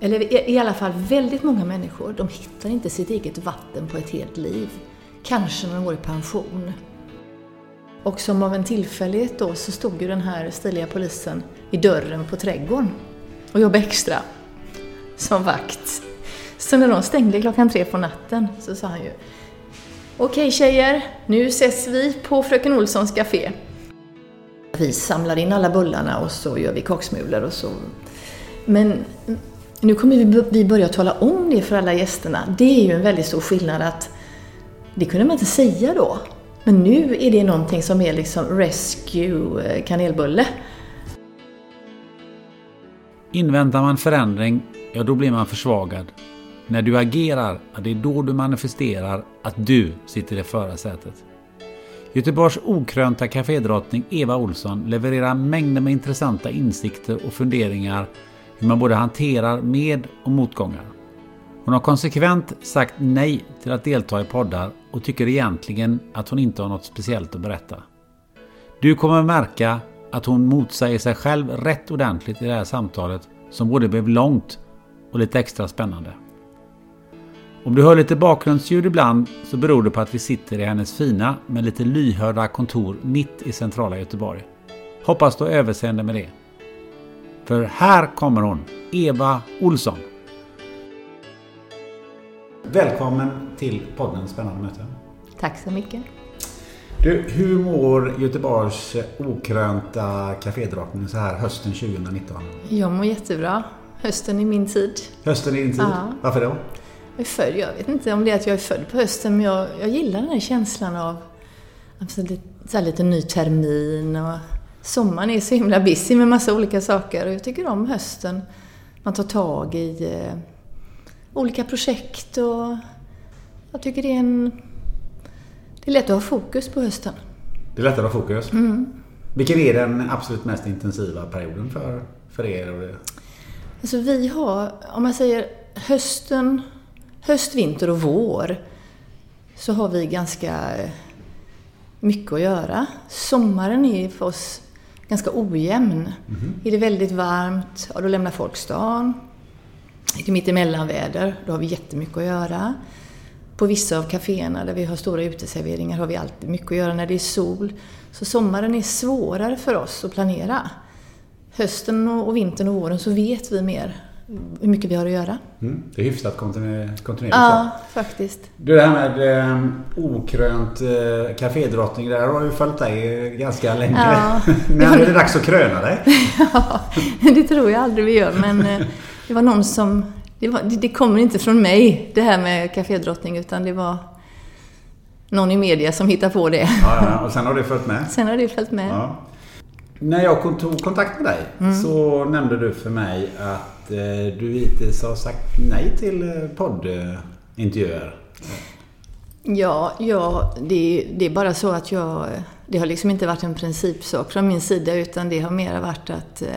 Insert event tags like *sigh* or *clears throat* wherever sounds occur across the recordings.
eller i alla fall väldigt många människor, de hittar inte sitt eget vatten på ett helt liv. Kanske när de går i pension. Och som av en tillfällighet då så stod ju den här stiliga polisen i dörren på trädgården och jobbade extra som vakt. Så när de stängde klockan tre på natten så sa han ju Okej tjejer, nu ses vi på Fröken Olssons café. Vi samlar in alla bullarna och så gör vi kaksmulor och så. Men nu kommer vi börja tala om det för alla gästerna. Det är ju en väldigt stor skillnad att det kunde man inte säga då. Men nu är det någonting som är liksom rescue eh, kanelbulle. Inväntar man förändring, ja då blir man försvagad. När du agerar, ja, det är då du manifesterar att du sitter i förarsätet. Göteborgs okrönta kafédrottning Eva Olsson levererar mängder med intressanta insikter och funderingar hur man både hanterar med och motgångar. Hon har konsekvent sagt nej till att delta i poddar och tycker egentligen att hon inte har något speciellt att berätta. Du kommer märka att hon motsäger sig själv rätt ordentligt i det här samtalet som både blev långt och lite extra spännande. Om du hör lite bakgrundsljud ibland så beror det på att vi sitter i hennes fina men lite lyhörda kontor mitt i centrala Göteborg. Hoppas du har överseende med det. För här kommer hon, Eva Olsson. Välkommen till podden Spännande möten. Tack så mycket. Du, hur mår Göteborgs okrönta kafédrottning så här hösten 2019? Jag mår jättebra. Hösten är min tid. Hösten är din tid? Ja. Varför då? Jag är född, jag vet inte om det är att jag är född på hösten, men jag, jag gillar den här känslan av lite, så här, lite ny termin och sommaren är så himla busy med massa olika saker och jag tycker om hösten. Man tar tag i eh, olika projekt och jag tycker det är en... Det är lätt att ha fokus på hösten. Det är lättare att ha fokus. Mm. Vilken är den absolut mest intensiva perioden för, för er? Och det? Alltså vi har, om man säger hösten, höst, vinter och vår, så har vi ganska eh, mycket att göra. Sommaren är för oss ganska ojämn. Är det väldigt varmt, ja då lämnar folk stan. Är det mitt emellanväder, då har vi jättemycket att göra. På vissa av kaféerna där vi har stora uteserveringar har vi alltid mycket att göra när det är sol. Så sommaren är svårare för oss att planera. Hösten och vintern och våren så vet vi mer hur mycket vi har att göra. Mm, det är hyfsat kontinuerligt. kontinuerligt Ja, faktiskt. Du, det här med eh, okrönt eh, kafédrottning, där har ju följt dig ganska länge. Ja. *laughs* När är det dags att kröna dig? *laughs* Ja, det tror jag aldrig vi gör, men eh, det var någon som... Det, var, det, det kommer inte från mig, det här med kafédrottning, utan det var någon i media som hittade på det. Ja, ja, och sen har det följt med. Sen har det följt med. Ja. När jag tog kontakt med dig Mm. så nämnde du för mig att eh, du hittills har sagt nej till eh, poddintervjuer. Ja, ja det, det är bara så att jag... Det har liksom inte varit en principsak från min sida, utan det har mer varit att... Eh,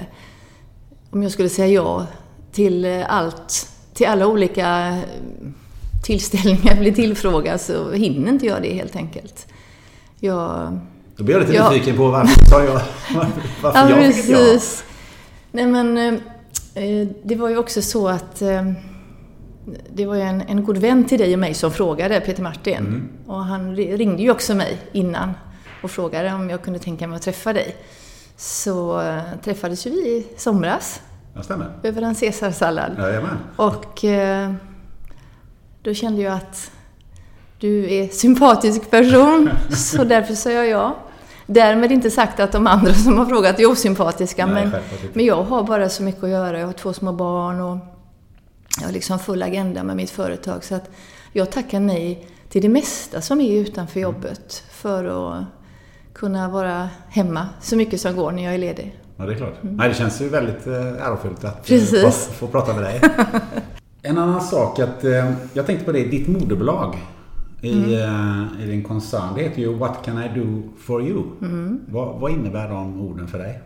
om jag skulle säga ja till allt, till alla olika tillställningar blir tillfrågad så hinner inte jag det helt enkelt. Jag... Då blir jag lite Ja. nyfiken på varför sa jag *laughs* varför Ja, jag fick ja. precis. Nej, men eh, eh, det var ju också så att eh, det var ju en, en god vän till dig och mig som frågade, Peter Martin. Mm. Och han ri- ringde ju också mig innan och frågade om jag kunde tänka mig att träffa dig. Så träffades ju vi i somras Det stämmer. över en caesarsallad. Jajamän. Och då kände jag att du är sympatisk person, *laughs* så därför sa jag ja. Därmed inte sagt att de andra som har frågat är osympatiska, Nej, men, men jag har bara så mycket att göra. Jag har två små barn och jag har liksom full agenda med mitt företag. Så att jag tackar nej till det mesta som är utanför Mm. jobbet för att kunna vara hemma så mycket som går när jag är ledig. Ja, det är klart. Nej, det känns ju väldigt eh, ärofyllt att eh, få, få prata med dig. *laughs* en annan sak att eh, jag tänkte på det, ditt moderbolag i, eh, i din koncern, det heter ju What can I do for you? Vad, vad innebär de orden för dig?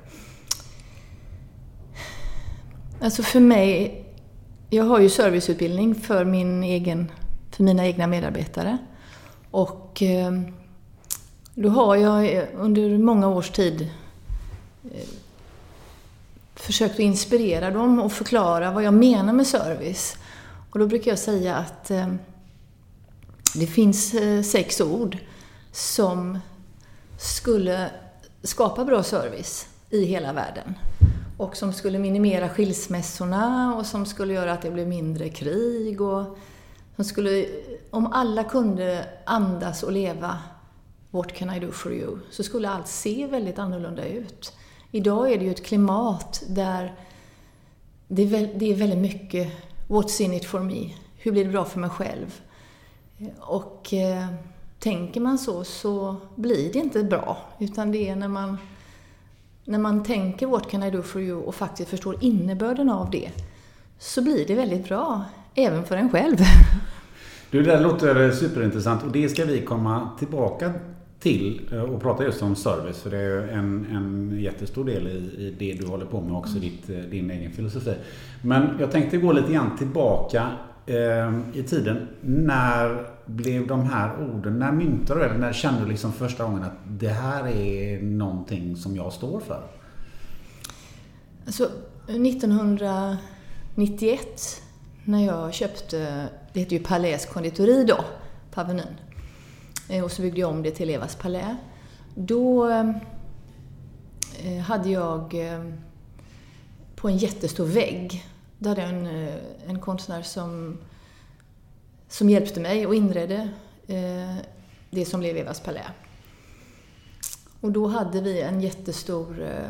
Alltså för mig, jag har ju serviceutbildning för, min egen, för mina egna medarbetare. Och eh, då har jag under många års tid eh, försökt att inspirera dem och förklara vad jag menar med service. Och då brukar jag säga att eh, det finns eh, sex ord som skulle skapa bra service i hela världen. Och som skulle minimera skilsmässorna och som skulle göra att det blev mindre krig och som skulle, om alla kunde andas och leva What can I do for you? Så skulle allt se väldigt annorlunda ut. Idag är det ju ett klimat där det är väldigt mycket What's in it for me? Hur blir det bra för mig själv? Och eh, tänker man så, så blir det inte bra. Utan det är när man, när man tänker What can I do for you? och faktiskt förstår innebörden av det, så blir det väldigt bra. Även för en själv. *laughs* Du, det där låter superintressant och det ska vi komma tillbaka till eh, och prata just om service. För det är en, en jättestor del i, i det du håller på med också, ditt, eh, din egen filosofi. Men jag tänkte gå lite grann tillbaka Ehm, i tiden. När blev de här orden, när myntade du det? När kände du liksom första gången att det här är någonting som jag står för? Alltså, 1991 när jag köpte, det heter ju Palais konditori då, på Avenyn. Eh, och så byggde jag om det till Evas Palais. Då eh, hade jag eh, på en jättestor vägg, där hade jag en, eh, en konstnär som, som hjälpte mig och inredde eh, det som blev Evas Palais. Och då hade vi en jättestor eh,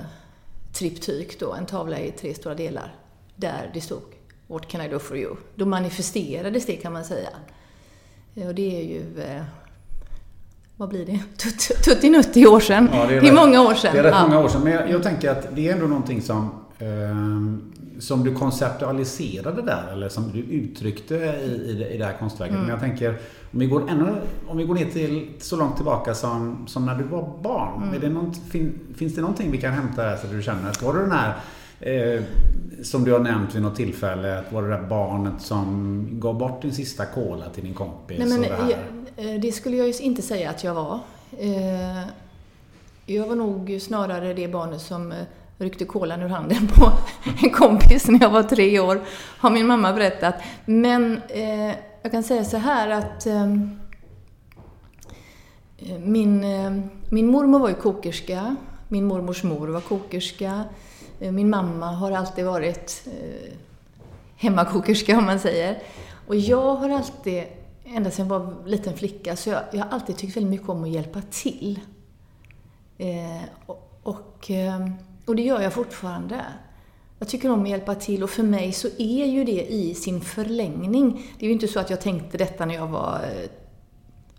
triptyk då, en tavla i tre stora delar, där det stod What can I do for you? Då manifesterades det kan man säga. Eh, Och det är ju, eh, vad blir det? *laughs* Tutt- Tuttinutti år sedan. Ja, det, är rätt- många år sedan. Det är rätt Ja. många år sedan. Men jag, jag tänker att det är ändå någonting som, ehm, som du konceptualiserade där. Eller som du uttryckte i, i, det, i det här konstverket. Mm. Men jag tänker, om vi går, ännu, om vi går ner till så långt tillbaka som, som när du var barn. Mm. Är det något, fin, finns det någonting vi kan hämta där så att du känner att var du den här Eh, som du har nämnt vid något tillfälle, att var det där barnet som gav bort din sista cola till din kompis? Nej, men, det, jag, eh, det skulle jag ju inte säga att jag var. Eh, Jag var nog snarare det barnet som eh, ryckte kolan ur handen på *laughs* en kompis när jag var tre år, har min mamma berättat. Men eh, jag kan säga så här att ehm, eh, min, eh, min mormor var ju kokerska, min mormors mor var kokerska, eh, min mamma har alltid varit eh, hemmakokerska om man säger. Och jag har alltid, ända sedan jag var liten flicka, så jag, jag har alltid tyckt väldigt mycket om att hjälpa till. Eh, och, och, eh, och det gör jag fortfarande. Jag tycker om att hjälpa till och för mig så är ju det i sin förlängning. Det är ju inte så att jag tänkte detta när jag var eh,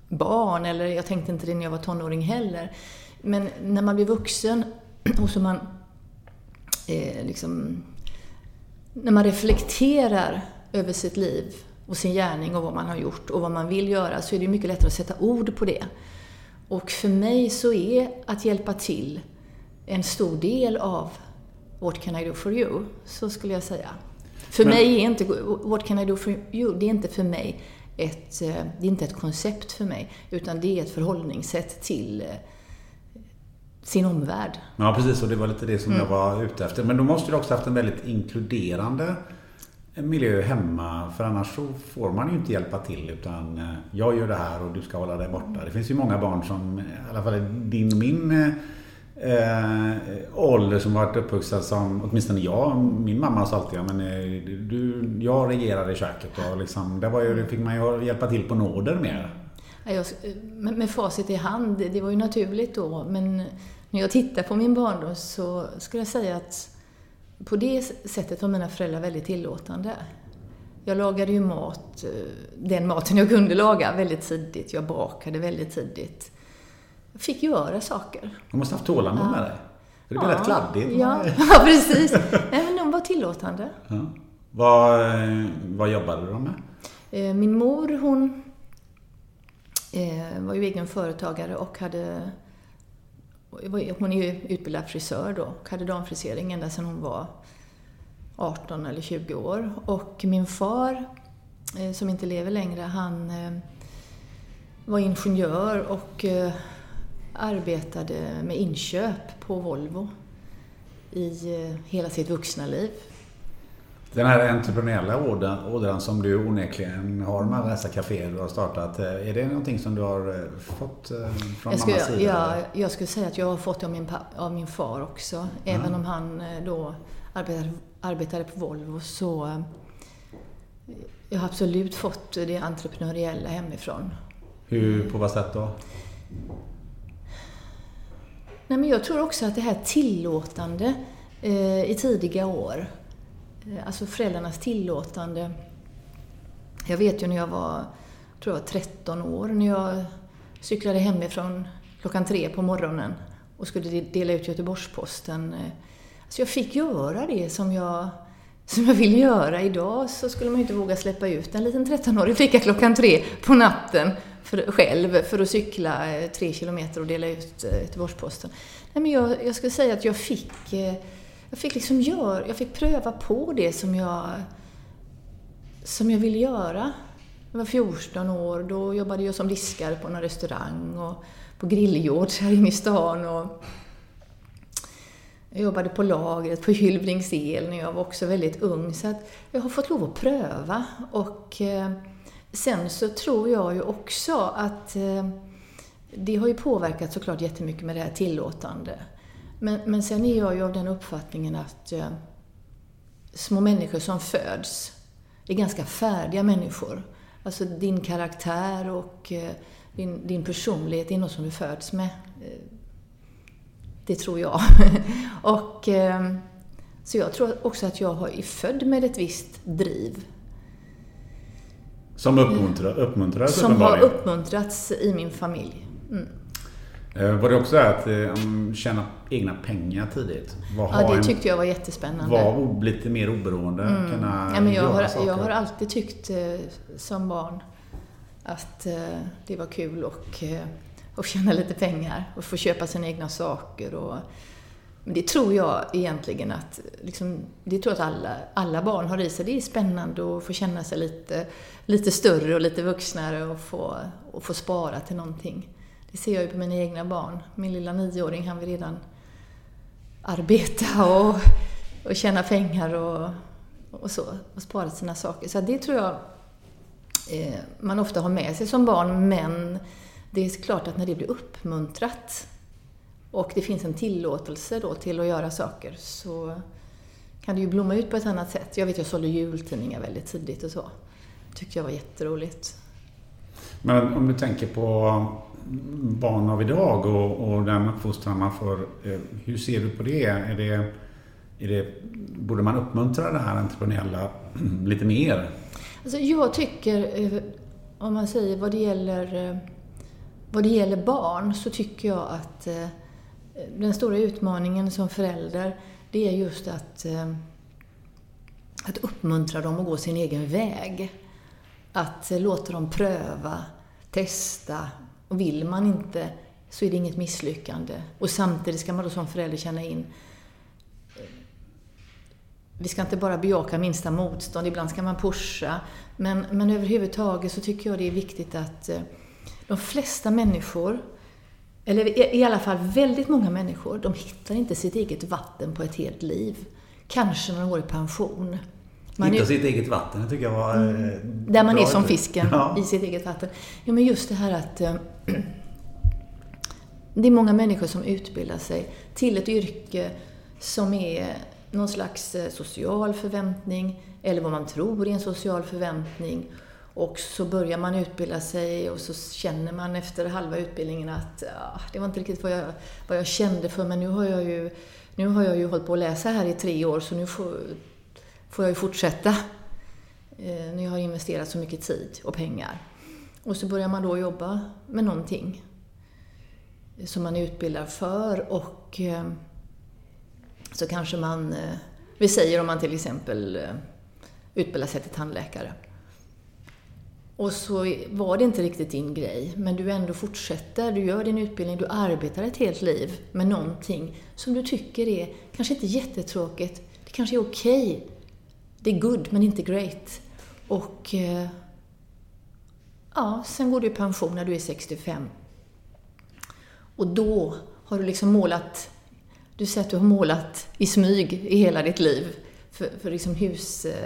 barn eller jag tänkte inte det när jag var tonåring heller. Men när man blir vuxen *clears throat* och så man eh, liksom när man reflekterar över sitt liv och sin gärning och vad man har gjort och vad man vill göra så är det mycket lättare att sätta ord på det. Och för mig så är att hjälpa till en stor del av What can I do for you? Så skulle jag säga. För Men- mig är inte What can I do for you? Det är inte för mig ett, eh, det är inte ett koncept för mig, utan det är ett förhållningssätt till eh, sin omvärld. Ja, precis. Och det var lite det som Mm. jag var ute efter. Men då måste du också haft en väldigt inkluderande miljö hemma. För annars så får man ju inte hjälpa till. Utan eh, jag gör det här och du ska hålla dig borta. Det finns ju många barn som, i alla fall din min eh, ålder som varit uppvuxen som, åtminstone jag, min mamma sa alltid, men eh, du, jag regerade i köket och liksom, där var ju, fick man ju hjälpa till på nåder mer. Jag, med facit i hand, det var ju naturligt då, men när jag tittar på min barndom så skulle jag säga att på det sättet var mina föräldrar väldigt tillåtande. Jag lagade ju mat, eh, den maten jag kunde laga väldigt tidigt. Jag bakade väldigt tidigt. Fick göra saker. Du måste ha haft tålamod ja. med dig. Det blir ja. lätt kladdigt. Ja, *laughs* ja precis. Nej, men de var tillåtande. Ja. Vad, vad jobbade de med? Eh, min mor, hon eh, var ju egen företagare och hade hon är ju utbildad frisör då och hade damfrisering ända sedan hon var 18 eller 20 år. Och min far, eh, som inte lever längre, han var ingenjör och arbetade med inköp på Volvo i hela sitt vuxna liv. Den här entreprenöriella ådran som du onekligen har med alla dessa kaféer du har startat. Eh, är det någonting som du har eh, fått eh, från jag skulle, mammas sida? Ja, jag skulle säga att jag har fått det av min, av min far också. Mm. Även om han då arbetade, arbetade på Volvo så jag har absolut fått det entreprenöriella hemifrån. Hur, på vad sätt då? Nej, men jag tror också att det här tillåtande eh, i tidiga år Eh, alltså föräldrarnas tillåtande. Jag vet ju när jag var, tror jag 13 år, när jag cyklade hemifrån klockan tre på morgonen och skulle dela ut Göteborgs-Posten. Eh. Alltså jag fick göra det som jag, som jag ville göra. Idag så skulle man ju inte våga släppa ut en liten 13-årig flicka klockan tre på natten för, själv för att cykla eh, tre kilometer och dela ut eh, Göteborgs-Posten. Nej, men jag, jag skulle säga att jag fick eh, jag fick liksom gör, jag fick pröva på det som jag, som jag ville göra. Jag var 14 år, då jobbade jag som diskare på någon restaurang och på Grilljord här inne i stan. Och jag jobbade på lagret på Hylbrings el när jag var också väldigt ung. Så att jag har fått lov att pröva. Och eh, sen så tror jag ju också att eh, det har ju påverkat såklart jättemycket med det här tillåtande. Men, men sen är jag ju av den uppfattningen att eh, små människor som föds är ganska färdiga människor. Alltså din karaktär och eh, din, din personlighet är något som du föds med. Eh, det tror jag. *laughs* och, eh, så jag tror också att jag är född med ett visst driv. Som uppmuntrar, uppmuntrades Som har uppmuntrats i min familj. Mm. Eh, var det också att um, tjäna egna pengar tidigt? Var, ja, det tyckte jag var jättespännande. Var lite mer oberoende, mm. kunna ja, men jag, har, saker. jag har alltid tyckt eh, som barn att eh, det var kul och, eh, att tjäna lite pengar och få köpa sina egna saker. Och, men det tror jag egentligen att, liksom, det tror jag att alla, alla barn har i sig. Det är spännande att få känna sig lite, lite större och lite vuxnare och få, och få spara till någonting. Det ser jag ju på mina egna barn. Min lilla nioåring, han vill redan arbeta och, och tjäna pengar och, och så. Och spara sina saker. Så det tror jag eh, man ofta har med sig som barn, men det är klart att när det blir uppmuntrat och det finns en tillåtelse då till att göra saker så kan det ju blomma ut på ett annat sätt. Jag vet, jag sålde jultidningar väldigt tidigt och så. tyckte jag var jätteroligt. Men om du tänker på barn av idag och, och den uppfostran man får. Eh, hur ser du på det? Är det, är det borde man uppmuntra det här entreprenöriella *clears throat* lite mer? Alltså jag tycker, eh, om man säger vad det gäller, eh, vad det gäller barn, så tycker jag att den stora utmaningen som förälder, det är just att, eh, att uppmuntra dem att gå sin egen väg. Att eh, låta dem pröva, testa, och vill man inte så är det inget misslyckande. Och samtidigt ska man då som förälder känna in eh, vi ska inte bara bejaka minsta motstånd, ibland ska man pusha. Men, men överhuvudtaget så tycker jag det är viktigt att de flesta människor, eller i alla fall väldigt många människor, de hittar inte sitt eget vatten på ett helt liv. Kanske när de går i pension. Man Hitta är, sitt eget vatten, det tycker jag var mm, eh, Där man är som fisken, ja. i sitt eget vatten. Ja, men just det här att *clears throat* det är många människor som utbildar sig till ett yrke som är någon slags eh, social förväntning eller vad man tror är en social förväntning. Och så börjar man utbilda sig och så känner man efter halva utbildningen att ja, det var inte riktigt vad jag, vad jag kände för men nu har jag ju nu har jag ju hållit på att läsa här i tre år så nu får, får jag ju fortsätta. Eh, när jag har investerat så mycket tid och pengar. Och så börjar man då jobba med någonting som man är utbildad för och eh, så kanske man, eh, vi säger om man till exempel eh, utbildar sig till tandläkare. Och så var det inte riktigt din grej, men du ändå fortsätter, du gör din utbildning, du arbetar ett helt liv med någonting som du tycker är kanske inte jättetråkigt, det kanske är okej. Okay. Det är good, men inte great. Och eh, ja, sen går du i pension när du är 65. Och då har du liksom målat, du säger att du har målat i smyg i hela ditt liv för, för liksom husbehov,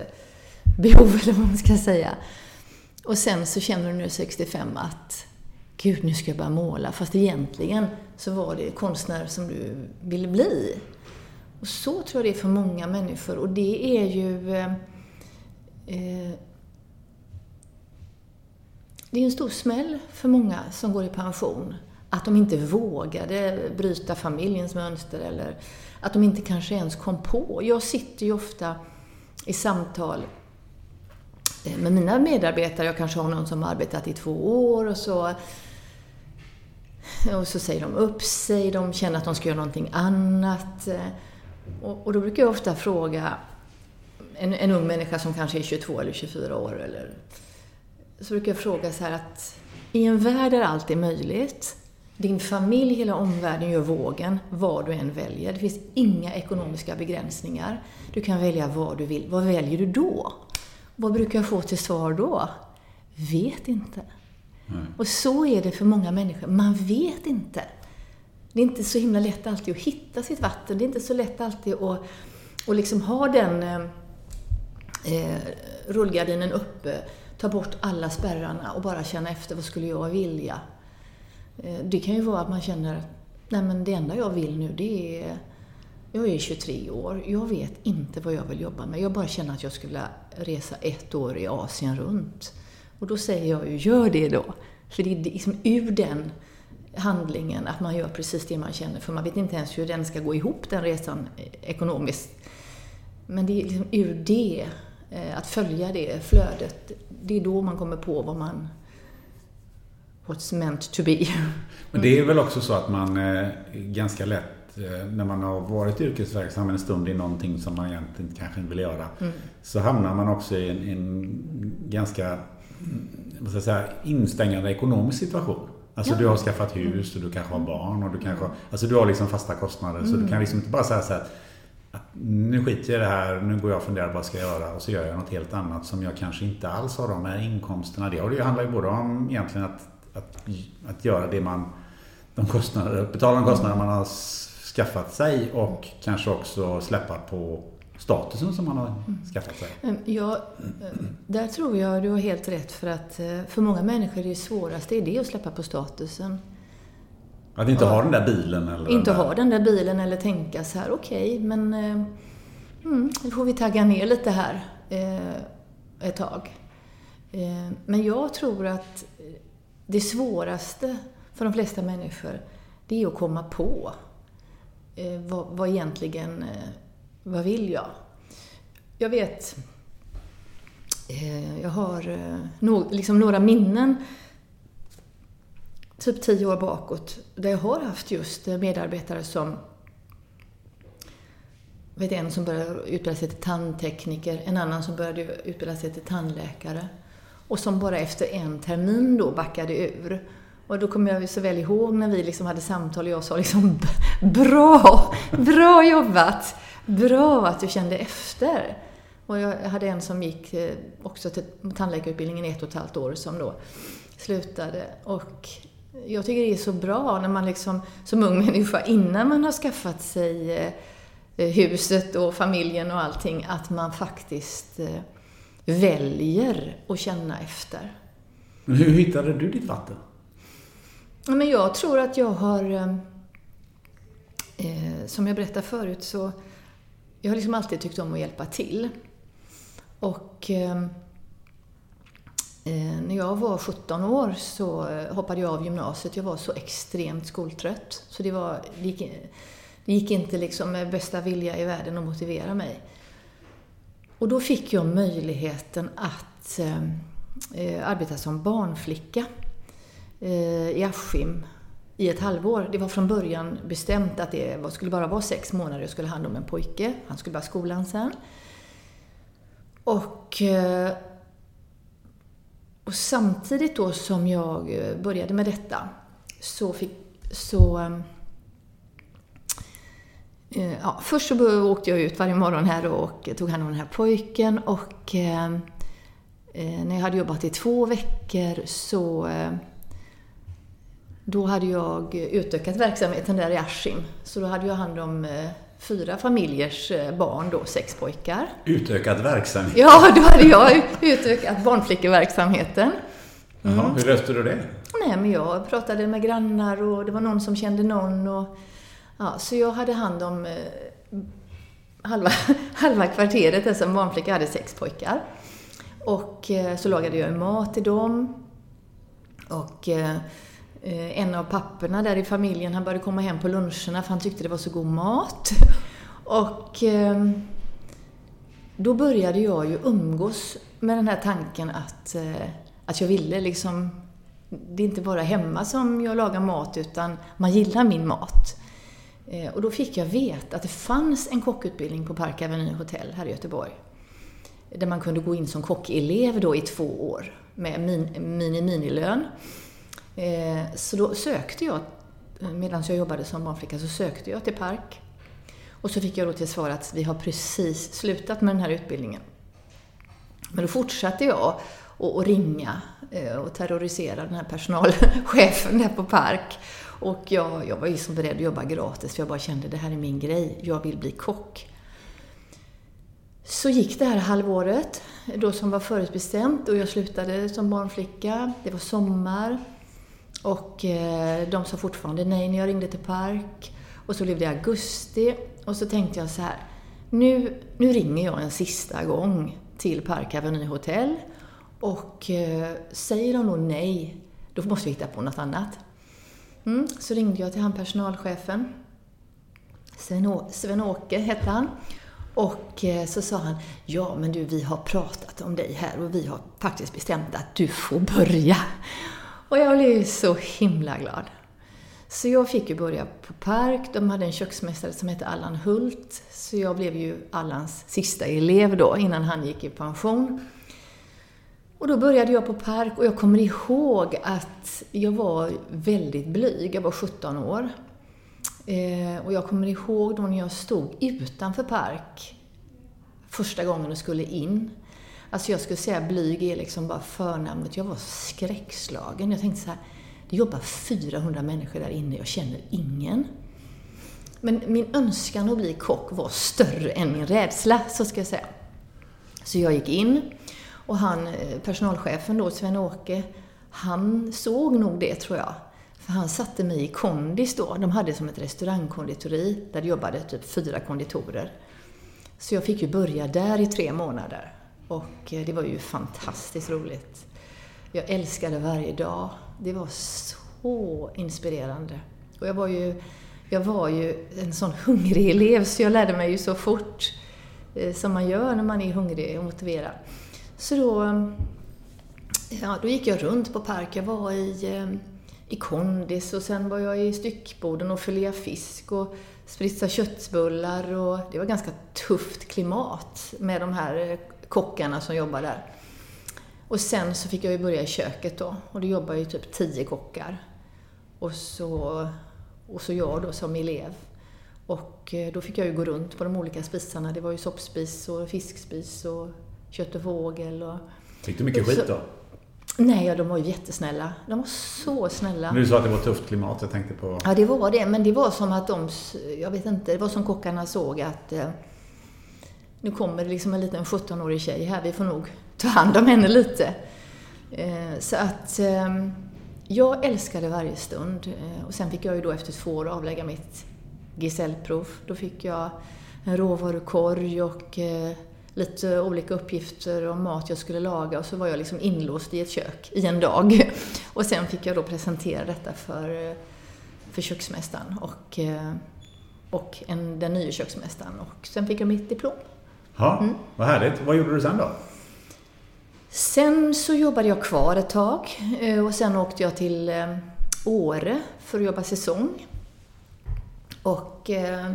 *laughs* eller vad man ska säga. Och sen så känner du nu 65 att Gud, nu ska jag börja måla. Fast egentligen så var det konstnär som du ville bli. Och så tror jag det är för många människor. Och det är ju... Eh, eh, det är en stor smäll för många som går i pension. Att de inte vågade bryta familjens mönster eller att de inte kanske ens kom på. Jag sitter ju ofta i samtal Eh, med mina medarbetare. Jag kanske har någon som har arbetat i två år och så, och så säger de upp sig, de känner att de ska göra någonting annat. Eh, och, och då brukar jag ofta fråga en, en ung människa som kanske är 22 eller 24 år eller så brukar jag fråga så här att i en värld där allt är möjligt, din familj, hela omvärlden gör vågen, vad du än väljer. Det finns inga ekonomiska begränsningar. Du kan välja vad du vill. Vad väljer du då? Vad brukar jag få till svar då? Vet inte. Mm. Och så är det för många människor. Man vet inte. Det är inte så himla lätt alltid att hitta sitt vatten. Det är inte så lätt alltid att, att liksom ha den eh, eh rullgardinen uppe ta bort alla spärrarna och bara känna efter vad skulle jag vilja. Eh, det kan ju vara att man känner, nej men det enda jag vill nu det är jag är 23 år, jag vet inte vad jag vill jobba med. Jag bara känner att jag skulle vilja resa ett år i Asien runt. Och då säger jag ju, gör det då. För det är liksom ur den handlingen att man gör precis det man känner. För man vet inte ens hur den ska gå ihop, den resan, eh, ekonomiskt. Men det är liksom ur det eh, att följa det flödet, det är då man kommer på vad man What's meant to be. Men det är väl också så att man eh, ganska lätt när man har varit yrkesverksam en stund i någonting som man egentligen kanske inte vill göra. Mm. Så hamnar man också i en, en ganska vad ska jag säga, instängande ekonomisk situation. Alltså ja. du har skaffat hus och du kanske har barn och du kanske Alltså du har liksom fasta kostnader. Mm. Så du kan liksom inte bara säga så här att nu skiter jag i det här, nu går jag och funderar vad ska jag göra och så gör jag något helt annat som jag kanske inte alls har de här inkomsterna. Det, och det handlar ju både om egentligen att, att, att göra det man, de kostnader, betala de kostnader man har skaffat sig och kanske också släppa på statusen som man har skaffat sig. Mm, ja, där tror jag du har helt rätt för att eh, för många människor är det svåraste är det att släppa på statusen. Att inte ha den där bilen? Eller inte den ha den där bilen eller tänka så här, okej, okay, men eh, mm, nu får vi tagga ner lite här eh, ett tag. Eh, men jag tror att det svåraste för de flesta människor, det är att komma på eh, vad, vad egentligen, eh, vad vill jag? Jag vet, eh, jag har eh, no, liksom några minnen typ tio år bakåt, där jag har haft just eh, medarbetare som vet en som började utbilda sig till tandtekniker, en annan som började utbilda sig till tandläkare. Och som bara efter en termin då backade ur. Och då kommer jag så väl ihåg när vi liksom hade samtal och jag sa liksom Bra! Bra jobbat! Bra att du kände efter! Och jag hade en som gick eh, också till tandläkarutbildningen i ett och ett halvt år som då slutade. Och jag tycker det är så bra när man liksom som ung människa, innan man har skaffat sig eh, huset och familjen och allting, att man faktiskt eh, väljer att känna efter. Men hur hittade du ditt vatten? Men jag tror att jag har... Ehm, eh, som jag berättade förut så jag har liksom alltid tyckt om att hjälpa till. Och ehm, eh, när jag var 17 år så eh, hoppade jag av gymnasiet. Jag var så extremt skoltrött. Så det, var, det, gick, det gick inte liksom med bästa vilja i världen att motivera mig. Och då fick jag möjligheten att ehm, eh, arbeta som barnflicka Eh, i Askim i ett halvår. Det var från början bestämt att det skulle bara vara sex månader jag skulle ha hand om en pojke. Han skulle börja skolan sen. Och eh, och samtidigt då som jag eh, började med detta så fick, så eh, eh Ja, först så åkte jag ut varje morgon här och tog hand om den här pojken och eh, när jag hade jobbat i två veckor så då hade jag utökat verksamheten där i Askim. Så då hade jag hand om fyra familjers eh, barn då, sex pojkar. Utökad verksamhet? Ja, då hade jag utökat barnflickeverksamheten. Mm. Jaha, hur löste du det? Nej, men jag pratade med grannar och det var någon som kände någon. Och, ja, så jag hade hand om eh, halva, *laughs* halva kvarteret där som barnflicka hade sex pojkar. Och eh, så lagade jag mat till dem. Och eh, Eh, Eh, en av papporna där i familjen, han började komma hem på luncherna för han tyckte det var så god mat. *laughs* Och ehm, då började jag ju umgås med den här tanken att, eh, att jag ville liksom... Det är inte bara hemma som jag lagar mat utan man gillar min mat. Eh, och då fick jag veta att det fanns en kockutbildning på Park Avenue Hotel här i Göteborg. Där man kunde gå in som kockelev då i två år med mini-minilön. Eh, så då sökte jag, medan jag jobbade som barnflicka, så sökte jag till Park. Och så fick jag då till svar att vi har precis slutat med den här utbildningen. Men då fortsatte jag att ringa eh, och terrorisera den här personalchefen där på Park. Och jag, jag var ju så beredd att jobba gratis, för jag bara kände det här är min grej, jag vill bli kock. Så gick det här halvåret, då som var förutbestämt, och jag slutade som barnflicka. Det var sommar. Och eh, de sa fortfarande nej när jag ringde till Park. Och så blev det augusti och så tänkte jag så här, nu, nu ringer jag en sista gång till Park Avenue Hotel och eh, säger de då nej, då måste vi hitta på något annat. Mm, så ringde jag till han personalchefen. Sven-Åke hette han. Och eh, så sa han, ja men du vi har pratat om dig här och vi har faktiskt bestämt att du får börja. Och jag blev ju så himla glad. Så jag fick ju börja på Park. De hade en köksmästare som hette Allan Hult. Så jag blev ju Allans sista elev då, innan han gick i pension. Och då började jag på Park och jag kommer ihåg att jag var väldigt blyg. Jag var 17 år. Eh, och jag kommer ihåg då när jag stod utanför Park första gången och skulle in. Alltså jag skulle säga blyg är liksom bara förnamnet. Jag var skräckslagen. Jag tänkte så här, det jobbar 400 människor där inne, jag känner ingen. Men min önskan att bli kock var större än min rädsla, så ska jag säga. Så jag gick in och han, eh, personalchefen då, Sven-Åke, han såg nog det tror jag. För han satte mig i kondis då. De hade som ett restaurangkonditori där det jobbade typ fyra konditorer. Så jag fick ju börja där i tre månader. Och eh, det var ju fantastiskt roligt. Jag älskade varje dag. Det var så inspirerande. Och jag var ju, jag var ju en sån hungrig elev så jag lärde mig ju så fort eh, som man gör när man är hungrig och motiverad. Så då, eh, ja, då gick jag runt på park. Jag var i, i kondis och sen var jag i styckboden och filea fisk och spritsa köttbullar och det var ganska tufft klimat med de här kockarna som jobbar där. Och sen så fick jag ju börja i köket då och då jobbade ju typ tio kockar. Och så, och så jag då som elev. Och eh, då fick jag ju gå runt på de olika spisarna. Det var ju soppspis och fiskspis och kött och fågel och... Fick du mycket skit då? Nej, ja, de var ju jättesnälla. De var så snälla. Du sa att det var tufft klimat, jag tänkte på... Ja, det var det. Men det var som att de, jag vet inte, det var som kockarna såg att eh, nu kommer det liksom en liten 17-årig tjej här, vi får nog ta hand om henne lite. Eh, så att ehm, jag älskade varje stund. Eh, och sen fick jag ju då efter två år avlägga mitt gesällprov. Då fick jag en råvarukorg och eh, lite olika uppgifter om mat jag skulle laga och så var jag liksom inlåst i ett kök i en dag. *laughs* Och sen fick jag då presentera detta för, för köksmästaren och, och en, den nya köksmästaren och sen fick jag mitt diplom. Ja, mm. Vad härligt. Vad gjorde du sen då? Sen så jobbade jag kvar ett tag eh, och sen åkte jag till eh, Åre för att jobba säsong. Och eh,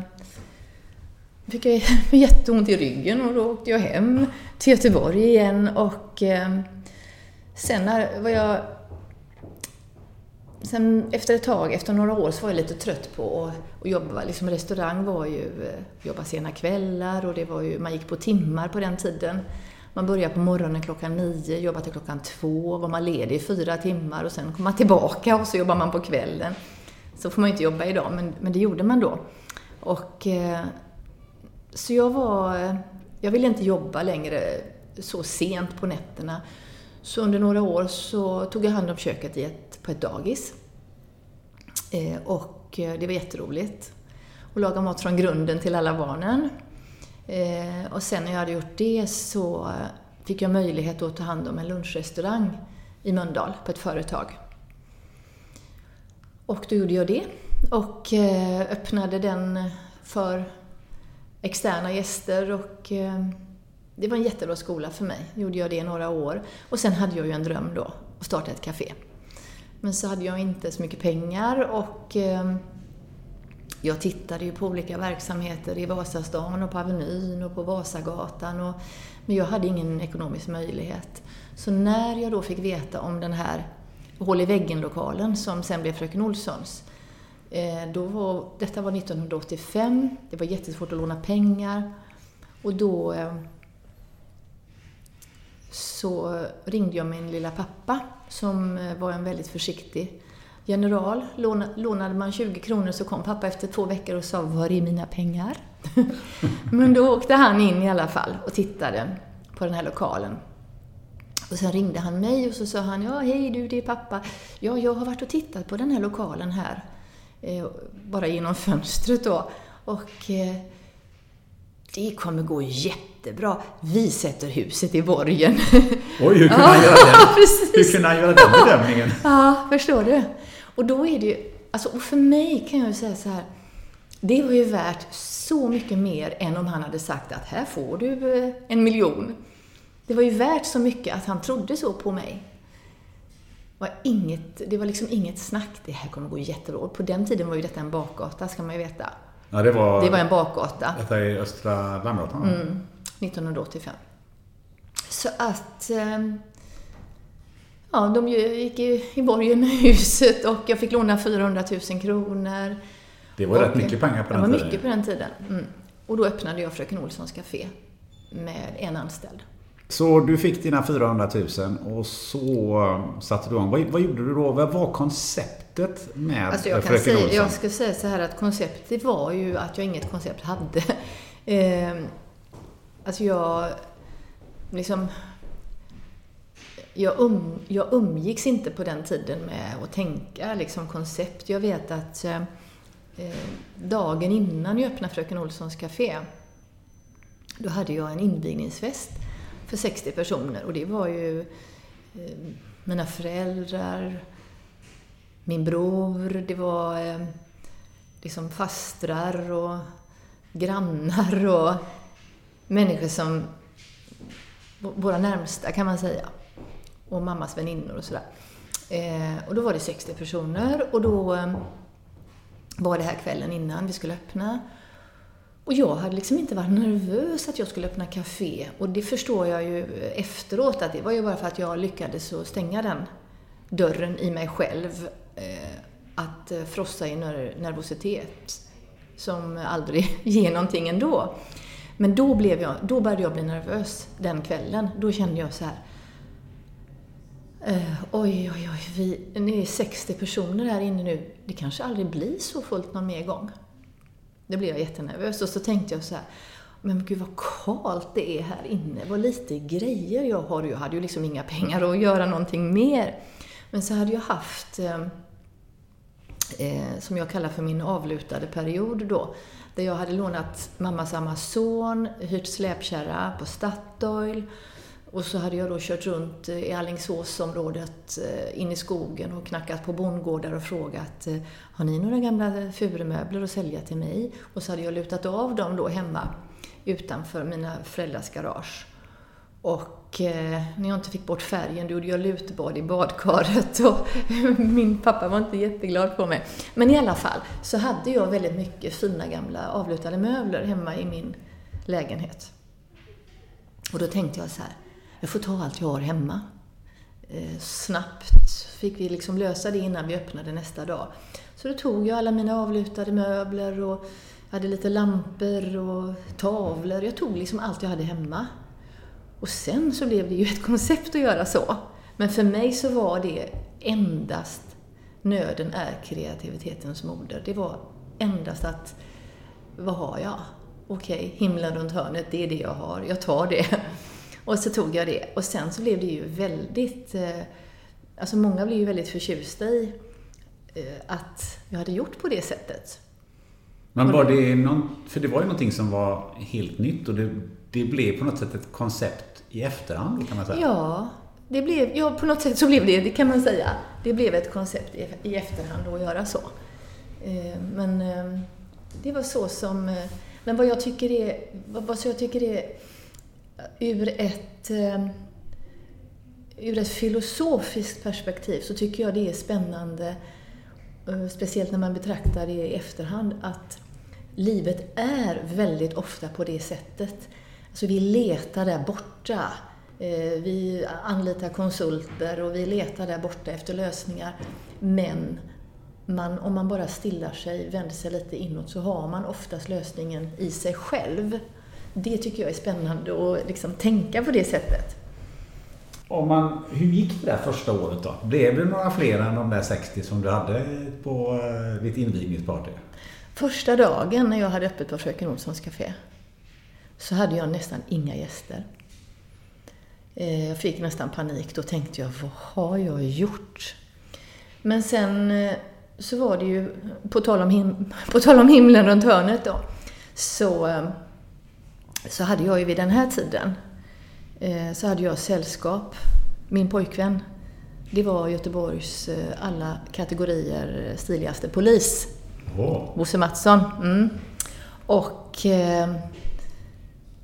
fick jag *laughs* jätteont i ryggen och då åkte jag hem till Göteborg igen och eh, sen när var jag Sen efter ett tag, efter några år, så var jag lite trött på att, att jobba. Liksom restaurang var ju att jobba sena kvällar och det var ju, man gick på timmar på den tiden. Man började på morgonen klockan nio, jobbade till klockan två, var man ledig i fyra timmar och sen kom man tillbaka och så jobbar man på kvällen. Så får man ju inte jobba idag, men, men det gjorde man då. Och eh, så jag var... Jag ville inte jobba längre så sent på nätterna. Så under några år så tog jag hand om köket i ett, på ett dagis. Eh, och eh, det var jätteroligt. att laga mat från grunden till alla barnen. Eh, och sen när jag hade gjort det så fick jag möjlighet att ta hand om en lunchrestaurang i Mölndal på ett företag. Och då gjorde jag det och öppnade den för externa gäster och det var en jättebra skola för mig. Gjorde jag det i några år. Och sen hade jag ju en dröm då, att starta ett café. Men så hade jag inte så mycket pengar och ehm, jag tittade ju på olika verksamheter i Vasastan och på Avenyn och på Vasagatan. Och, men jag hade ingen ekonomisk möjlighet. Så när jag då fick veta om den här hål i väggen-lokalen som sen blev Fröken Olssons eh, då var, detta var 1985, det var jättesvårt att låna pengar. Och då eh, så ringde jag min lilla pappa som eh, var en väldigt försiktig general. Lånade man 20 kronor så kom pappa efter två veckor och sa ”Var är mina pengar?” *laughs* Men då åkte han in i alla fall och tittade på den här lokalen. Och sen ringde han mig och så sa han ”Ja, hej du, det är pappa. Ja, jag har varit och tittat på den här lokalen här Eh, bara genom fönstret då. Och eh, det kommer gå jättebra. Vi sätter huset i borgen. *laughs* Oj, hur kunde han göra den? *laughs* Hur kunde han göra den bedömningen? *laughs* Ja, förstår du? Och då är det ju, alltså, och för mig kan jag säga så här, det var ju värt så mycket mer än om han hade sagt att här får du eh, en miljon. Det var ju värt så mycket att han trodde så på mig var inget, det var liksom inget snack. Det här kommer gå jättebra. På den tiden var ju detta en bakgata, ska man ju veta. Ja, det var, det var en bakgata. Detta är Östra Landgatan? Mm, 1985. Så att... Ehm, ja, de gick i borgen med huset och jag fick låna 400 000 kronor. Det var och, rätt mycket pengar på den tiden. Det var mycket på den tiden. Mm. Och då öppnade jag Fröken Olssons Café med en anställd. Så du fick dina 400 000 och så satte du igång. Vad, vad gjorde du då? Vad var konceptet med alltså jag Fröken säga, Olsson? Jag ska säga så här att konceptet var ju att jag inget koncept hade. *laughs* Alltså jag liksom... Jag, um, jag umgicks inte på den tiden med att tänka liksom koncept. Jag vet att eh, eh dagen innan jag öppnade Fröken Olssons Café, då hade jag en invigningsfest för 60 personer. Och det var ju eh, mina föräldrar, min bror, det var eh, liksom fastrar och grannar och människor som våra närmsta kan man säga. Och mammas väninnor och sådär. Eh, och då var det 60 personer och då eh, var det här kvällen innan vi skulle öppna. Och jag hade liksom inte varit nervös att jag skulle öppna café. Och det förstår jag ju efteråt att det var ju bara för att jag lyckades att stänga den dörren i mig själv. Eh, att eh, frossa i nervositet som aldrig *laughs* ger någonting ändå. Men då, blev jag, då började jag bli nervös den kvällen. Då kände jag så här. Uh, oj, oj, oj, vi, ni är 60 personer här inne nu. Det kanske aldrig blir så fullt någon mer gång. Det blev jag jättenervös och så tänkte jag så här, men gud vad kalt det är här inne, vad lite grejer jag har. Jag hade ju liksom inga pengar att göra någonting mer. Men så hade jag haft eh, eh, som jag kallar för min avlutade period då. Där jag hade lånat mammas Amazon, hyrt släpkärra på Statoil och så hade jag då kört runt i Alingsåsområdet eh, in i skogen och knackat på bondgårdar och frågat eh, Har ni några gamla furumöbler att sälja till mig? Och så hade jag lutat av dem då hemma utanför mina föräldrars garage. Och eh, när jag inte fick bort färgen då gjorde jag lutbad i badkaret och *laughs* min pappa var inte jätteglad på mig. Men i alla fall så hade jag väldigt mycket fina gamla avlutade möbler hemma i min lägenhet. Och då tänkte jag så här, jag får ta allt jag har hemma. Eh, snabbt fick vi liksom lösa det innan vi öppnade nästa dag. Så då tog jag alla mina avlutade möbler och hade lite lampor och tavlor. Jag tog liksom allt jag hade hemma. Och sen så blev det ju ett koncept att göra så. Men för mig så var det endast nöden är kreativitetens moder. Det var endast att, vad har jag? Okej, himlen runt hörnet, det är det jag har. Jag tar det. *laughs* Och så tog jag det. Och sen så blev det ju väldigt... Eh, alltså många blev ju väldigt förtjusta i eh, att jag hade gjort på det sättet. Men var det någon, För det var ju någonting som var helt nytt och det, det blev på något sätt ett koncept i efterhand kan man säga. Ja, det blev, ja, på något sätt så blev det, det kan man säga. Det blev ett koncept i, i efterhand att göra så. Eh, men eh, det var så som... Eh, men vad jag tycker är, vad jag tycker är ur ett, eh, ur ett filosofiskt perspektiv så tycker jag det är spännande, eh, speciellt när man betraktar det i efterhand, att livet är väldigt ofta på det sättet. Alltså vi letar där borta. Eh, vi anlitar konsulter och vi letar där borta efter lösningar. Men man, om man bara stillar sig, vänder sig lite inåt, så har man oftast lösningen i sig själv det tycker jag är spännande att liksom tänka på det sättet. Om man, hur gick det där första året då? Blev det några fler än de där 60 som du hade på eh, ditt invigningsparty? Första dagen när jag hade öppet på Fröken Olssons Café så hade jag nästan inga gäster. Eh, jag fick nästan panik. Då tänkte jag, vad har jag gjort? Men sen eh, så var det ju, på tal om, him *laughs* på tal om himlen runt hörnet då, så så hade jag ju vid den här tiden, eh, så hade jag sällskap. Min pojkvän, det var Göteborgs eh, alla kategorier stiligaste polis. Oh. Bosse Mattsson. Mm. Och eh,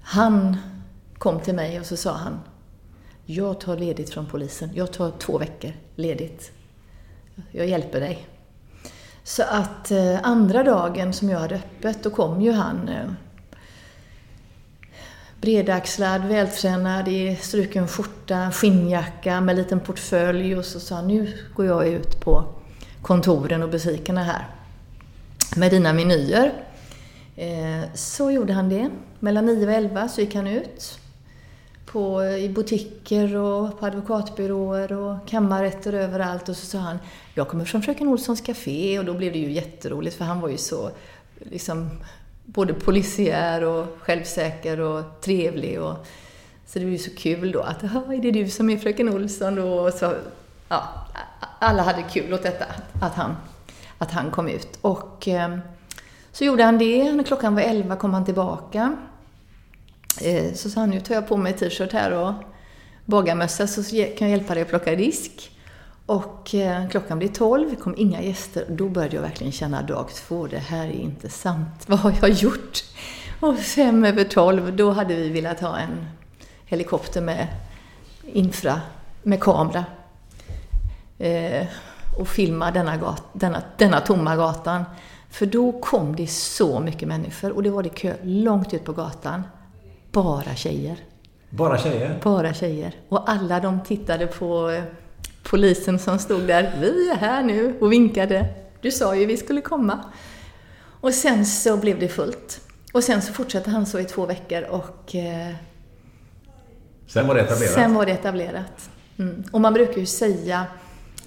han kom till mig och så sa han, jag tar ledigt från polisen. Jag tar två veckor ledigt. Jag hjälper dig. Så att eh, andra dagen som jag hade öppet, då kom ju han eh, bredaxlad, vältränad i struken skjorta, skinnjacka med liten portfölj och så sa han, nu går jag ut på kontoren och butikerna här med dina menyer. Eh, så gjorde han det. Mellan 9 och 11 så gick han ut på, i butiker och på advokatbyråer och kammarrätter överallt och så sa han, jag kommer från Fröken Olssons Café och då blev det ju jätteroligt för han var ju så liksom både polisiär och självsäker och trevlig. Och, så det var ju så kul då att, är det du som är fröken Olsson då? Och så, ja, alla hade kul åt detta, att han, att han kom ut. Och eh, så gjorde han det. När klockan var elva kom han tillbaka. Eh, så sa han, nu tar jag på mig t-shirt här och bagarmössa så kan jag hjälpa dig att plocka disk. Och eh, klockan blev tolv, det kom inga gäster. Då började jag verkligen känna dag två, det här är inte sant. *laughs* Vad har jag gjort? Och fem över tolv, då hade vi velat ha en helikopter med infra, med kamera. Eh, och filma denna, gat, denna, denna tomma gatan. För då kom det så mycket människor och det var det kö långt ut på gatan. Bara tjejer. Bara tjejer? Bara tjejer. Och alla de tittade på eh, polisen som stod där, vi är här nu och vinkade. Du sa ju vi skulle komma. Och sen så blev det fullt. Och sen så fortsatte han så i två veckor och... Eh, sen var det etablerat? Sen var det etablerat. Mm. Och man brukar ju säga,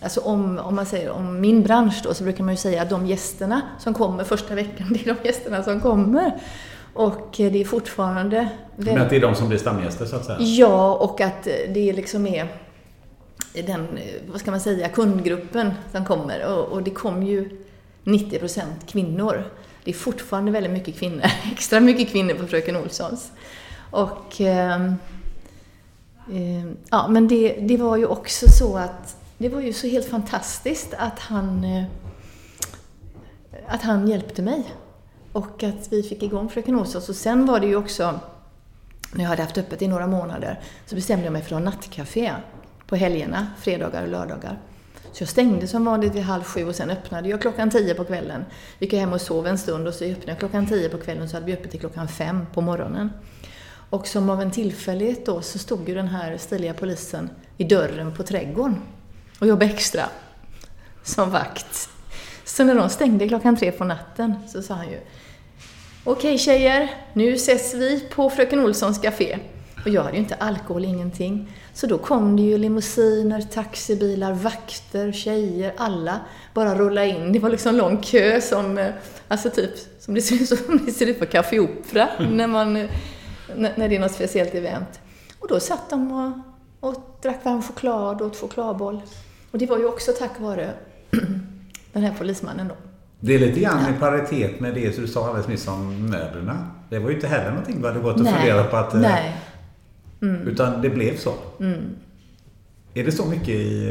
alltså om, om man säger om min bransch då, så brukar man ju säga att de gästerna som kommer första veckan, *laughs* det är de gästerna som kommer. Och det är fortfarande... Men att det är de som blir stamgäster så att säga? Ja, och att det liksom är den, vad ska man säga, kundgruppen som kommer. Och, och det kom ju 90 procent kvinnor. Det är fortfarande väldigt mycket kvinnor, *laughs* extra mycket kvinnor på Fröken Olssons. Och eh, eh, ja, men det, det var ju också så att det var ju så helt fantastiskt att han eh, att han hjälpte mig. Och att vi fick igång Fröken Åsas. Och sen var det ju också, när jag hade haft öppet i några månader, så bestämde jag mig för att ha nattcafé på helgerna, fredagar och lördagar. Så jag stängde som vanligt vid halv sju och sen öppnade jag klockan tio på kvällen. Gick gick hem och sov en stund och så öppnade jag klockan tio på kvällen så hade vi öppet till klockan fem på morgonen. Och som av en tillfällighet då så stod ju den här stiliga polisen i dörren på trädgården och jobba extra som vakt. Så när de stängde klockan tre på natten så sa han ju Okej tjejer, nu ses vi på Fröken Olssons café. Och jag hade ju inte alkohol, ingenting. Så då kom det ju limousiner, taxibilar, vakter, tjejer, alla bara rulla in. Det var liksom lång kö som, eh, alltså typ, som det ser ut, som det ser ut på Café Opera när, man, när det är något speciellt event. Och då satt de och, och drack varm choklad och åt chokladboll. Och det var ju också tack vare *clears throat* den här polismannen då. Det är lite grann i paritet med det som du sa alldeles nyss om möblerna. Det var ju inte heller någonting du hade gått och funderat på att... Eh, Nej. Mm. Utan det blev så. Mm. Är det så mycket i...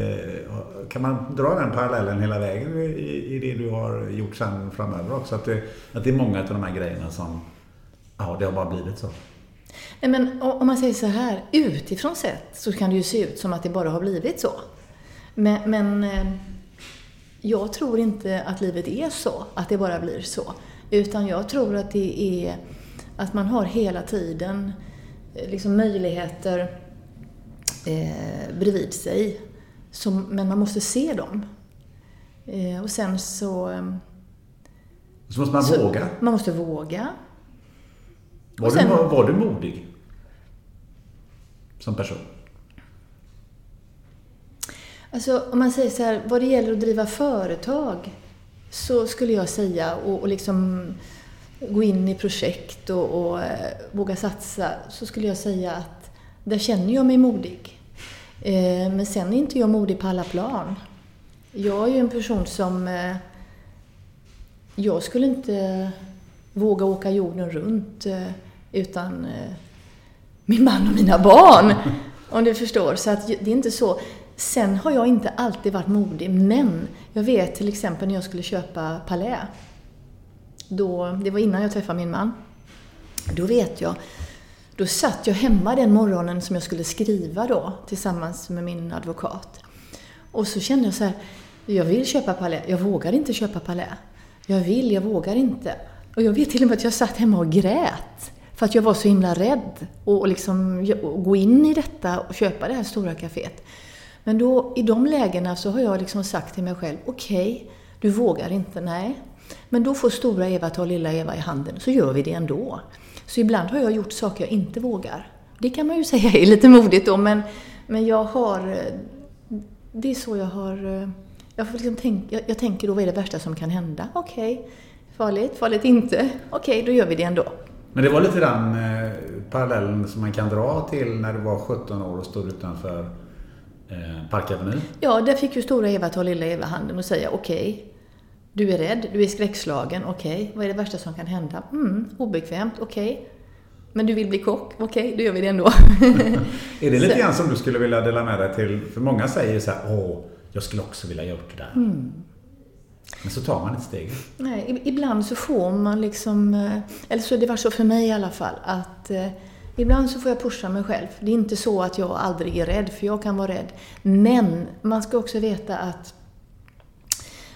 Eh, kan man dra den parallellen hela vägen i, i det du har gjort sen framöver också? Att det, att det är många av de här grejerna som... Ja, det har bara blivit så. Nej, men om man säger så här, utifrån sett så kan det ju se ut som att det bara har blivit så. Men, men eh, jag tror inte att livet är så, att det bara blir så. Utan jag tror att det är att man har hela tiden eh, liksom möjligheter eh, bredvid sig. Som, men man måste se dem. Eh, och sen så... Eh, så måste man så, våga? Man måste våga. Var, sen, du, var du modig? Som person? Alltså om man säger så här, vad det gäller att driva företag så skulle jag säga och, och liksom gå in i projekt och, och eh, våga satsa så skulle jag säga att där känner jag mig modig. Eh, men sen är inte jag modig på alla plan. Jag är ju en person som... Eh, jag skulle inte våga åka jorden runt eh, utan eh, min man och mina barn. Om du förstår. Så att det är inte så. Sen har jag inte alltid varit modig, men jag vet till exempel när jag skulle köpa Palais. Då, det var innan jag träffade min man. Då vet jag, då satt jag hemma den morgonen som jag skulle skriva då tillsammans med min advokat. Och så kände jag så här, jag vill köpa Palais, jag vågar inte köpa Palais. Jag vill, jag vågar inte. Och jag vet till och med att jag satt hemma och grät. För att jag var så himla rädd att liksom, gå in i detta och köpa det här stora kaféet. Men då, i de lägena så har jag liksom sagt till mig själv, okej, okay, du vågar inte, nej. Men då får stora Eva ta lilla Eva i handen, så gör vi det ändå. Så ibland har jag gjort saker jag inte vågar. Det kan man ju *laughs* säga är lite modigt då, men, men jag har... Eh, det är så jag har... Eh, jag, får liksom tänk, jag, jag tänker då, vad är det värsta som kan hända? Okej, okay, farligt, farligt inte. Okej, okay, då gör vi det ändå. Men det var lite den eh, parallellen som man kan dra till när du var 17 år och stod utanför eh, Parkavenyn? Ja, där fick ju stora Eva ta lilla Eva handen och säga okej, okay, du är rädd, du är skräckslagen, okej, okay, vad är det värsta som kan hända? Mm, obekvämt, okej. Okay. Men du vill bli kock? Okej, okay, då gör vi det ändå. *laughs* är det lite grann som du skulle vilja dela med dig till? För många säger så här, åh, jag skulle också vilja göra det där. Mm. Men så tar man inte steget. Nej, ibland så får man liksom, eh, eller så det var så för mig i alla fall, att eh, Ibland så får jag pusha mig själv. Det är inte så att jag aldrig är rädd, för jag kan vara rädd. Men man ska också veta att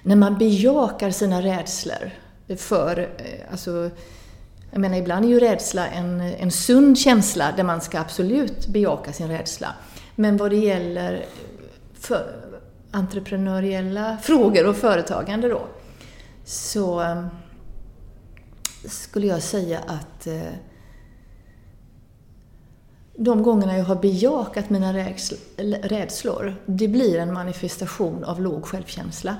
när man bejakar sina rädslor för, eh, alltså, jag menar ibland är ju rädsla en, en sund känsla där man ska absolut bejaka sin rädsla. Men vad det gäller för entreprenöriella frågor och företagande då, så eh, skulle jag säga att eh, de gångerna jag har bejakat mina rädslor, det blir en manifestation av låg självkänsla.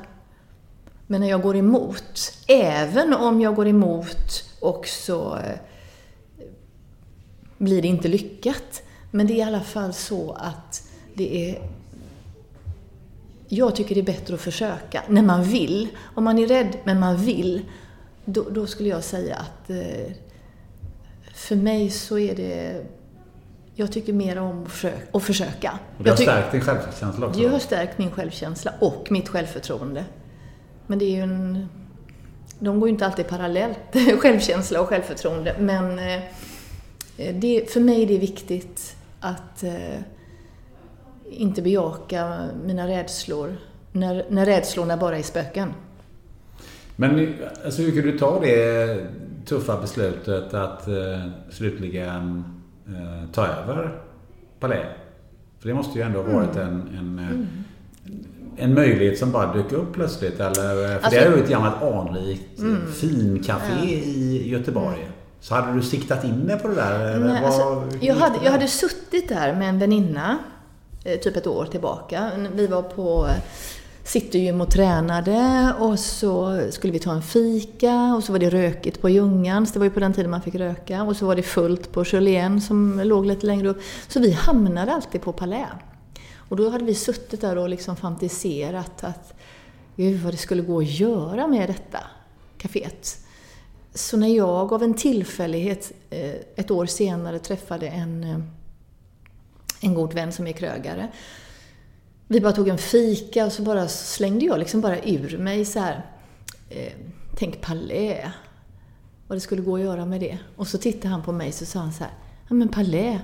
Men när jag går emot, även om jag går emot och så eh, blir det inte lyckat. Men det är i alla fall så att det är jag tycker det är bättre att försöka när man vill. Om man är rädd men man vill, då, då skulle jag säga att eh, för mig så är det jag tycker mer om att försöka. Att försöka. Och det har stärkt din självkänsla också? Det har stärkt min självkänsla och mitt självförtroende. Men det är ju en... De går ju inte alltid parallellt, *laughs* självkänsla och självförtroende. Men eh, det, för mig är det viktigt att eh, inte bejaka mina rädslor när, när rädslorna bara är spöken. Men alltså, hur kan du ta det tuffa beslutet att eh, slutligen eh, ta över Palais? För det måste ju ändå ha varit mm. en, en, mm. en möjlighet som bara dök upp plötsligt. Eller, för alltså, det är ju ett gammalt anrikt mm. fincafé ja. i Göteborg. Mm. Så hade du siktat in dig på det där? Nej, alltså, jag, hade, jag hade suttit där med en väninna, eh, typ ett år tillbaka. Vi var på sitter ju och tränade och så skulle vi ta en fika och så var det rökigt på Ljungans, det var ju på den tiden man fick röka. Och så var det fullt på Jolén som låg lite längre upp. Så vi hamnade alltid på Palais. Och då hade vi suttit där och liksom fantiserat att gud vad det skulle gå att göra med detta kaféet. Så när jag av en tillfällighet eh, ett år senare träffade en, eh, en god vän som är krögare. Vi bara tog en fika och så bara slängde jag liksom bara ur mig så här. Eh, tänk Palais. Vad det skulle gå att göra med det. Och så tittade han på mig och så sa han så här. Ja men Palais,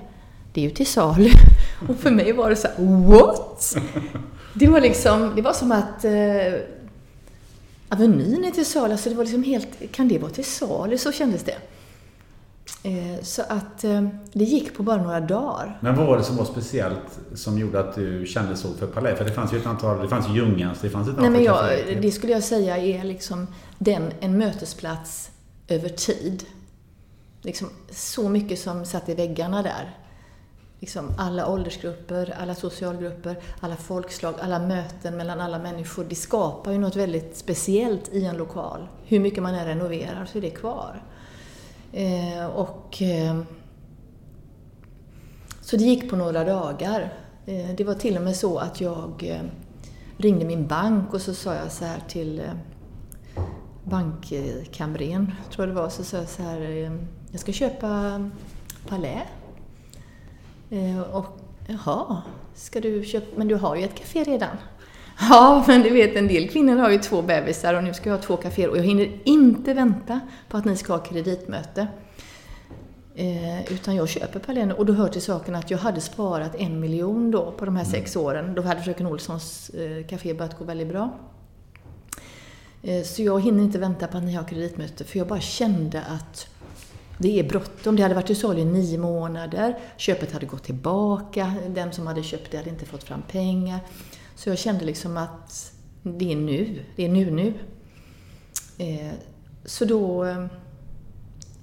det är ju till salu. *laughs* Och för mig var det så här, what? Det var liksom, det var som att eh, Avenyn är till salu, alltså det var liksom helt, kan det vara till salu? Så kändes det. Eh, så att eh, det gick på bara några dagar. Men vad var det som var speciellt som gjorde att du kände så för Palais? För det fanns ju ett antal, det fanns ju Ljungans, det fanns ett antal Nej, men jag, Det skulle jag säga är liksom den, en mötesplats över tid. Liksom så mycket som satt i väggarna där liksom alla åldersgrupper, alla socialgrupper, alla folkslag, alla möten mellan alla människor. Det skapar ju något väldigt speciellt i en lokal. Hur mycket man än renoverar så är det kvar. Eh, och, eh, så det gick på några dagar. Eh, det var till och med så att jag eh, ringde min bank och så sa jag så här till eh, bankkamrern, tror jag det var, så sa jag så här, eh, jag ska köpa Palais Eh, och jaha, ska du köpa, men du har ju ett café redan. Ja, men du vet en del kvinnor har ju två bebisar och nu ska jag ha två kaféer och jag hinner inte vänta på att ni ska ha kreditmöte. Eh, utan jag köper Palén och då hör till saken att jag hade sparat en miljon då på de här sex mm. åren. Då hade Fröken Olssons eh, café börjat gå väldigt bra. Eh, så jag hinner inte vänta på att ni har kreditmöte för jag bara kände att det är bråttom. Det hade varit i salu i nio månader. Köpet hade gått tillbaka. Den som hade köpt det hade inte fått fram pengar. Så jag kände liksom att det är nu. Det är nu, nu. Eh, så då... Eh,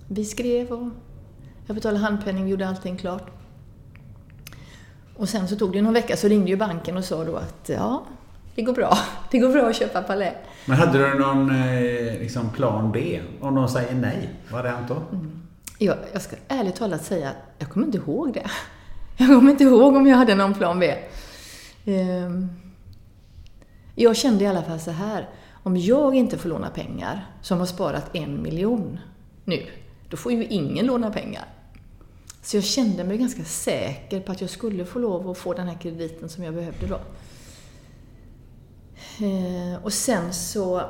vi skrev och jag betalade handpenning, gjorde allting klart. Och sen så tog det någon vecka så ringde ju banken och sa då att ja, det går bra. *laughs* Det går bra att köpa Palais. Men hade du någon eh, liksom plan B? Om de säger nej, vad hade hänt då? Mm. Jag, jag ska ärligt talat säga att jag kommer inte ihåg det. *laughs* Jag kommer inte ihåg om jag hade någon plan B. Ehm, jag kände i alla fall så här. Om jag inte får låna pengar, som har sparat en miljon nu, då får ju ingen låna pengar. Så jag kände mig ganska säker på att jag skulle få lov att få den här krediten som jag behövde då. Eh, och sen så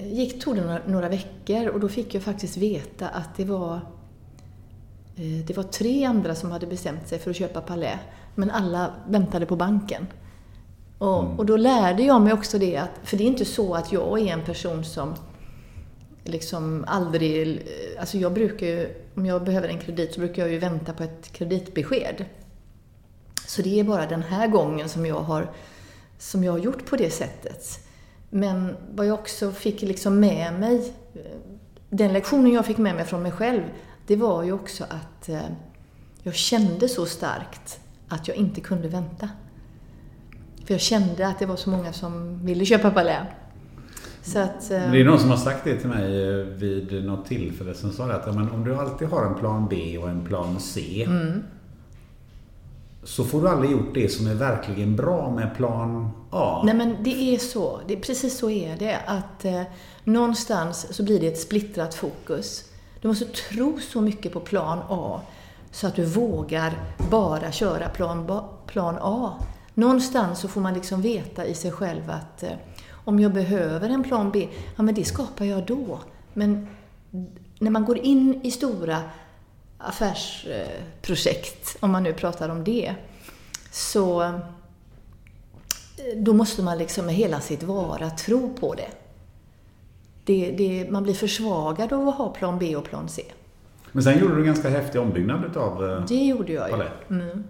gick, tog det några, några, veckor och då fick jag faktiskt veta att det var, eh, det var tre andra som hade bestämt sig för att köpa Palais, men alla väntade på banken. Och, mm. och då lärde jag mig också det att, för det är inte så att jag är en person som liksom aldrig, alltså jag brukar ju, om jag behöver en kredit så brukar jag ju vänta på ett kreditbesked. Så det är bara den här gången som jag har, som jag har gjort på det sättet. Men vad jag också fick liksom med mig, den lektionen jag fick med mig från mig själv, det var ju också att eh, jag kände så starkt att jag inte kunde vänta. För jag kände att det var så många som ville köpa Palais. Så att, eh, det är någon som har sagt det till mig eh, vid något tillfälle som sa att men om du alltid har en plan B och en plan C mm. så får du aldrig gjort det som är verkligen bra med plan A. Nej men det är så. Det precis så är det. Att eh, någonstans så blir det ett splittrat fokus. Du måste tro så mycket på plan A så att du vågar bara köra plan, plan A. Någonstans så får man liksom veta i sig själv att eh, om jag behöver en plan B, ja men det skapar jag då. Men när man går in i stora affärsprojekt, om man nu pratar om det, så eh, då måste man liksom med hela sitt vara tro på det. det, det man blir försvagad av att ha plan B och plan C. Men sen gjorde du en ganska häftig ombyggnad utav eh, Det gjorde jag ju. Mm.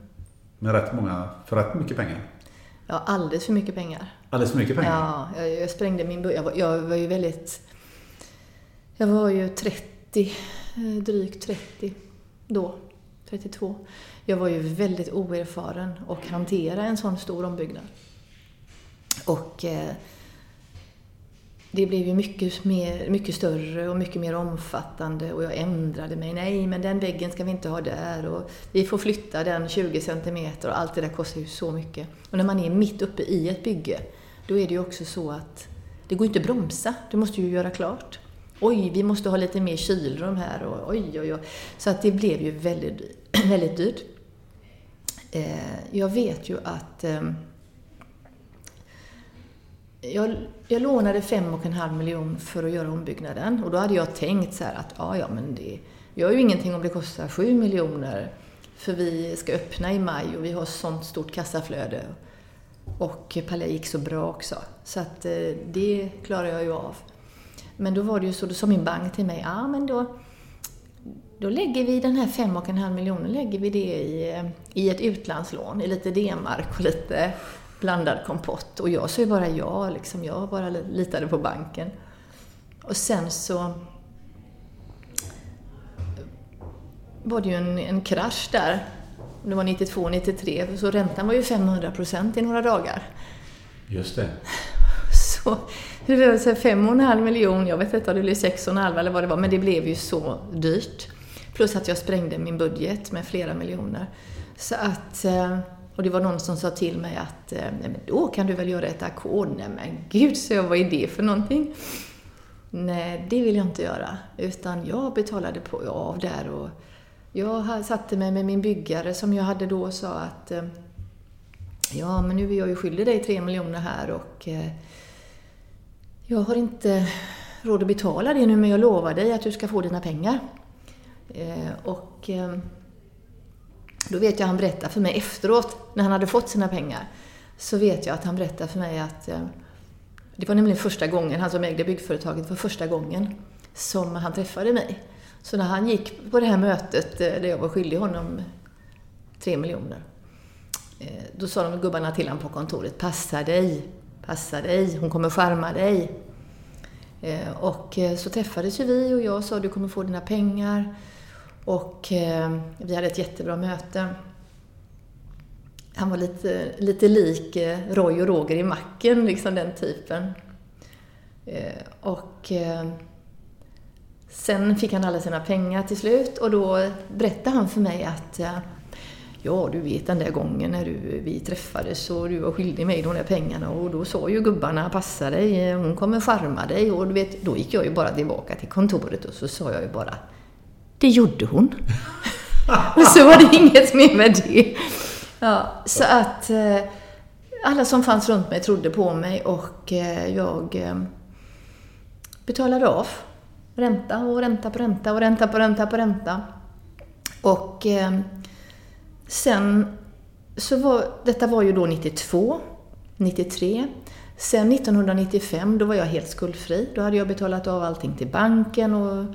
Med rätt många, för rätt mycket pengar. Ja, alldeles för mycket pengar. Alldeles för mycket pengar? Ja, jag, jag sprängde min jag var, jag var ju väldigt... Jag var ju 30, eh, drygt 30 då. 32. Jag var ju väldigt oerfaren och hantera en sån stor ombyggnad. Och eh, det blev ju mycket, mer, mycket större och mycket mer omfattande och jag ändrade mig. Nej, men den väggen ska vi inte ha där och vi får flytta den 20 centimeter och allt det där kostar ju så mycket. Och när man är mitt uppe i ett bygge, då är det ju också så att det går inte att bromsa. Du måste ju göra klart. Oj, vi måste ha lite mer kylrum här och oj, oj, oj. Så att det blev ju väldigt, *clears throat* väldigt dyrt. Eh, jag vet ju att ehm, jag, jag lånade fem och en halv miljon för att göra ombyggnaden och då hade jag tänkt så här att ja, ja, men det gör ju ingenting om det kostar sju miljoner för vi ska öppna i maj och vi har sånt stort kassaflöde. Och Palais gick så bra också. Så att eh, det klarar jag ju av. Men då var det ju så, då sa min bank till mig, ja men då, då lägger vi den här fem och en halv miljonen lägger vi det i, eh, i ett utlandslån, i lite D-mark och lite blandad kompott. Och jag sa ju bara ja, liksom. jag bara litade på banken. Och sen så var det ju en, en krasch där. Det var 92, 93, så räntan var ju 500 procent i några dagar. Just det. Så det blev så fem och en halv miljon, jag vet inte om det blev sex och en halv eller vad det var, men det blev ju så dyrt. Plus att jag sprängde min budget med flera miljoner. Så att eh, och det var någon som sa till mig att eh, nej, men då kan du väl göra ett ackord. Nej men gud, så jag, vad är det för någonting? Nej, det vill jag inte göra. Utan jag betalade på, av där och jag satte mig med min byggare som jag hade då och sa att eh, ja, men nu är jag ju skyldig dig tre miljoner här och eh, jag har inte råd att betala det nu men jag lovar dig att du ska få dina pengar. Och då vet jag han berättade för mig efteråt, när han hade fått sina pengar, så vet jag att han berättade för mig att eh, det var nämligen första gången, han som ägde byggföretaget, var första gången som han träffade mig. Så när han gick på det här mötet eh, där jag var skyldig honom tre miljoner, eh, då sa de gubbarna till honom på kontoret, passa dig, passa dig, hon kommer skärma dig. Och så träffades ju vi och jag sa, du kommer få dina pengar. Och eh, vi hade ett jättebra möte. Han var lite, lite lik eh, Roy och Roger i macken, liksom den typen. Eh, och eh, sen fick han alla sina pengar till slut och då berättade han för mig att eh, Ja, du vet den där gången när du, vi träffades och du var skyldig mig de där pengarna och då sa ju gubbarna passa dig, eh, hon kommer charma dig och du vet, då gick jag ju bara tillbaka till kontoret och så sa jag ju bara det gjorde hon. och så var det inget mer med det. Ja, så att eh, alla som fanns runt mig trodde på mig och eh, jag eh, betalade av ränta och ränta på ränta och ränta på ränta på ränta. Och eh, sen så var, detta var ju då 92, 93. Sen 1995, då var jag helt skuldfri. Då hade jag betalat av allting till banken och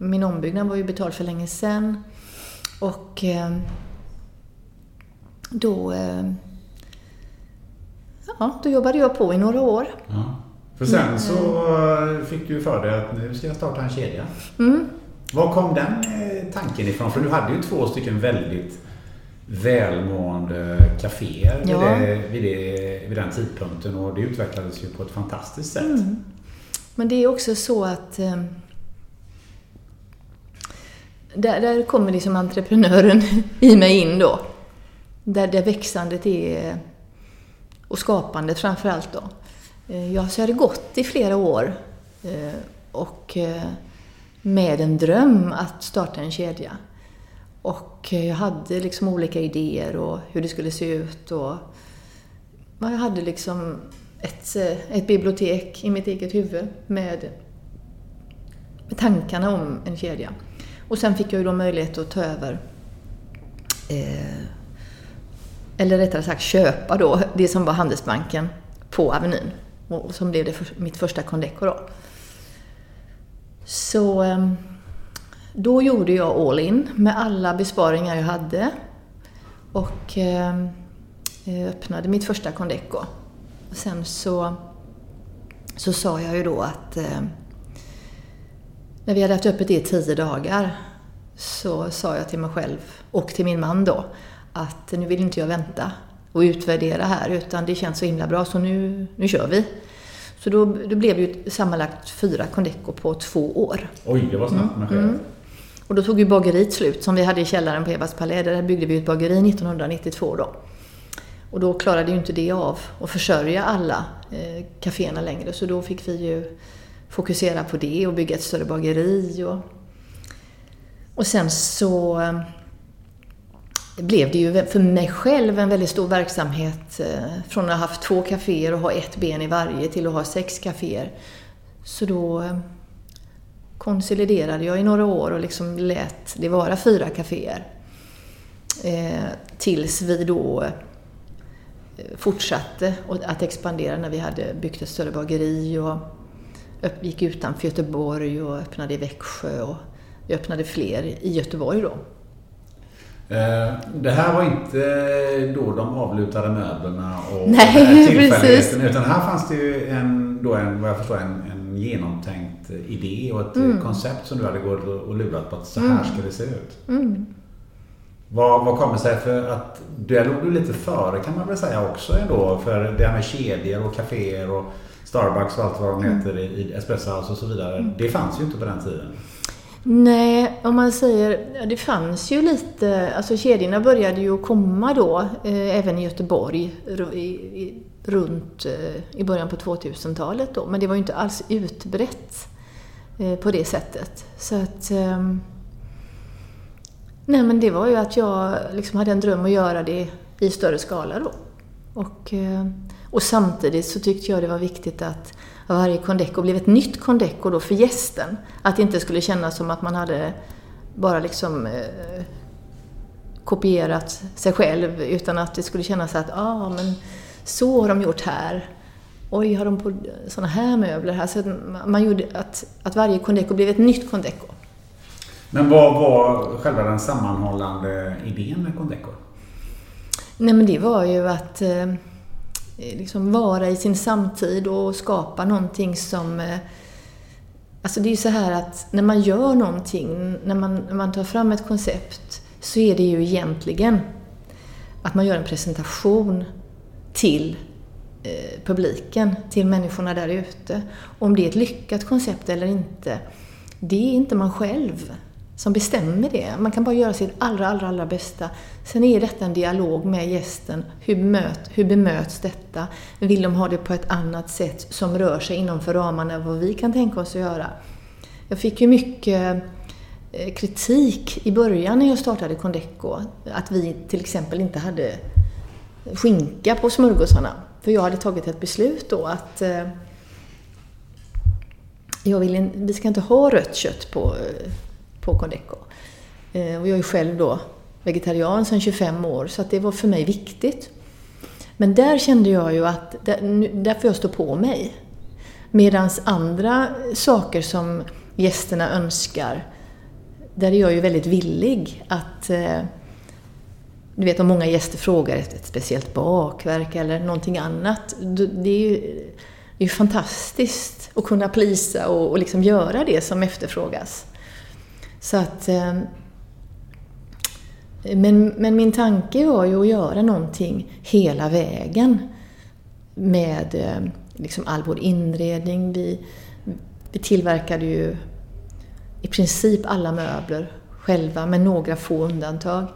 min ombyggnad var ju betald för länge sedan. Och eh, då, eh, ja, då jobbade jag på i några år. Ja. För sen mm. så eh, fick du för dig att nu ska jag starta en kedja. Mm. Var kom den tanken ifrån? För du hade ju två stycken väldigt välmående kaféer ja. vid, det, vid, det, vid den tidpunkten och det utvecklades ju på ett fantastiskt sätt. Mm. Men det är också så att där, där kommer liksom entreprenören *laughs* i mig in då. där, där växandet är, och skapandet framförallt då. Eh, jag, så jag hade gått i flera år eh, och eh, med en dröm att starta en kedja. Och jag hade liksom olika idéer och hur det skulle se ut och jag hade liksom ett, ett bibliotek i mitt eget huvud med, med tankarna om en kedja. Och sen fick jag ju då möjlighet att ta över eh, eller rättare sagt köpa då det som var Handelsbanken på Avenyn och som blev det för, mitt första Condeco då. Så ehm, då gjorde jag all in med alla besparingar jag hade och ehm, eh, öppnade mitt första Condeco. Och sen så, så sa jag ju då att eh, när vi hade haft öppet i tio dagar så sa jag till mig själv och till min man då att nu vill inte jag vänta och utvärdera här utan det känns så himla bra så nu, nu kör vi. Så då, då blev det ju sammanlagt fyra Condeco på två år. Oj, det var snabbt med mm. Och då tog ju bageriet slut som vi hade i källaren på Evas Palais. Där byggde vi ett bageri 1992 då. Och då klarade ju inte det av att försörja alla eh, kaféerna längre så då fick vi ju fokusera på det och bygga ett större bageri. Och, och sen så eh, blev det ju för mig själv en väldigt stor verksamhet. Eh, från att ha haft två kaféer och ha ett ben i varje till att ha sex kaféer. Så då eh, konsoliderade jag i några år och liksom lät det vara fyra kaféer. Eh, tills vi då fortsatte att expandera när vi hade byggt ett större bageri och gick utanför Göteborg och öppnade i Växjö och vi öppnade fler i Göteborg då. Eh, det här var inte då de avlutade möblerna och Nej, tillfälligheten. Utan här fanns det ju en, då en, vad jag förstår, en, en genomtänkt idé och ett mm. koncept som du hade gått och lurat på att så här mm. ska det se ut. Mm. Vad, vad kommer sig för att där låg du lite före kan man väl säga också ändå. För det här med kedjor och kaféer och Starbucks och allt vad de mm. heter i Espresso House och så vidare. Mm. Det fanns ju inte på den tiden. Nej, om man säger, det fanns ju lite, alltså kedjorna började ju komma då, eh, även i Göteborg, i, i, runt eh, i början på 2000-talet då, men det var ju inte alls utbrett eh, på det sättet. Så att, eh, nej men det var ju att jag liksom hade en dröm att göra det i större skala då. Och, eh, och samtidigt så tyckte jag det var viktigt att varje Condeco blev ett nytt Condeco då för gästen. Att det inte skulle kännas som att man hade bara liksom eh, kopierat sig själv utan att det skulle kännas att ah, men så har de gjort här. Oj, har de på sådana här möbler här? Så att man gjorde att, att varje Condeco blev ett nytt Condeco. Men vad var själva den sammanhållande idén med Condeco? Nej men det var ju att Eh, Eh, liksom vara i sin samtid och skapa någonting som... Eh, alltså det är ju så här att när man gör någonting, när man, när man tar fram ett koncept, så är det ju egentligen att man gör en presentation till eh, publiken, till människorna där ute. Om det är ett lyckat koncept eller inte, det är inte man själv som bestämmer det. Man kan bara göra sitt allra, allra, allra bästa. Sen är detta en dialog med gästen. Hur, möt, hur bemöts detta? Vill de ha det på ett annat sätt som rör sig inom för ramarna vad vi kan tänka oss att göra? Jag fick ju mycket eh, kritik i början när jag startade Condeco. Att vi till exempel inte hade skinka på smörgåsarna. För jag hade tagit ett beslut då att eh, jag vill, vi ska inte ha rött kött på eh, på Condeco. Eh, och jag är själv då vegetarian sedan 25 år, så att det var för mig viktigt. Men där kände jag ju att där, får jag stå på mig. Medan andra saker som gästerna önskar, där är jag ju väldigt villig att eh, du vet om många gäster frågar efter ett speciellt bakverk eller någonting annat. Det är ju, det är ju fantastiskt att kunna plisa och, och liksom göra det som efterfrågas. Så att, eh, men, men min tanke var ju att göra någonting hela vägen med eh, liksom all vår inredning. Vi, vi tillverkade ju i princip alla möbler själva med några få undantag.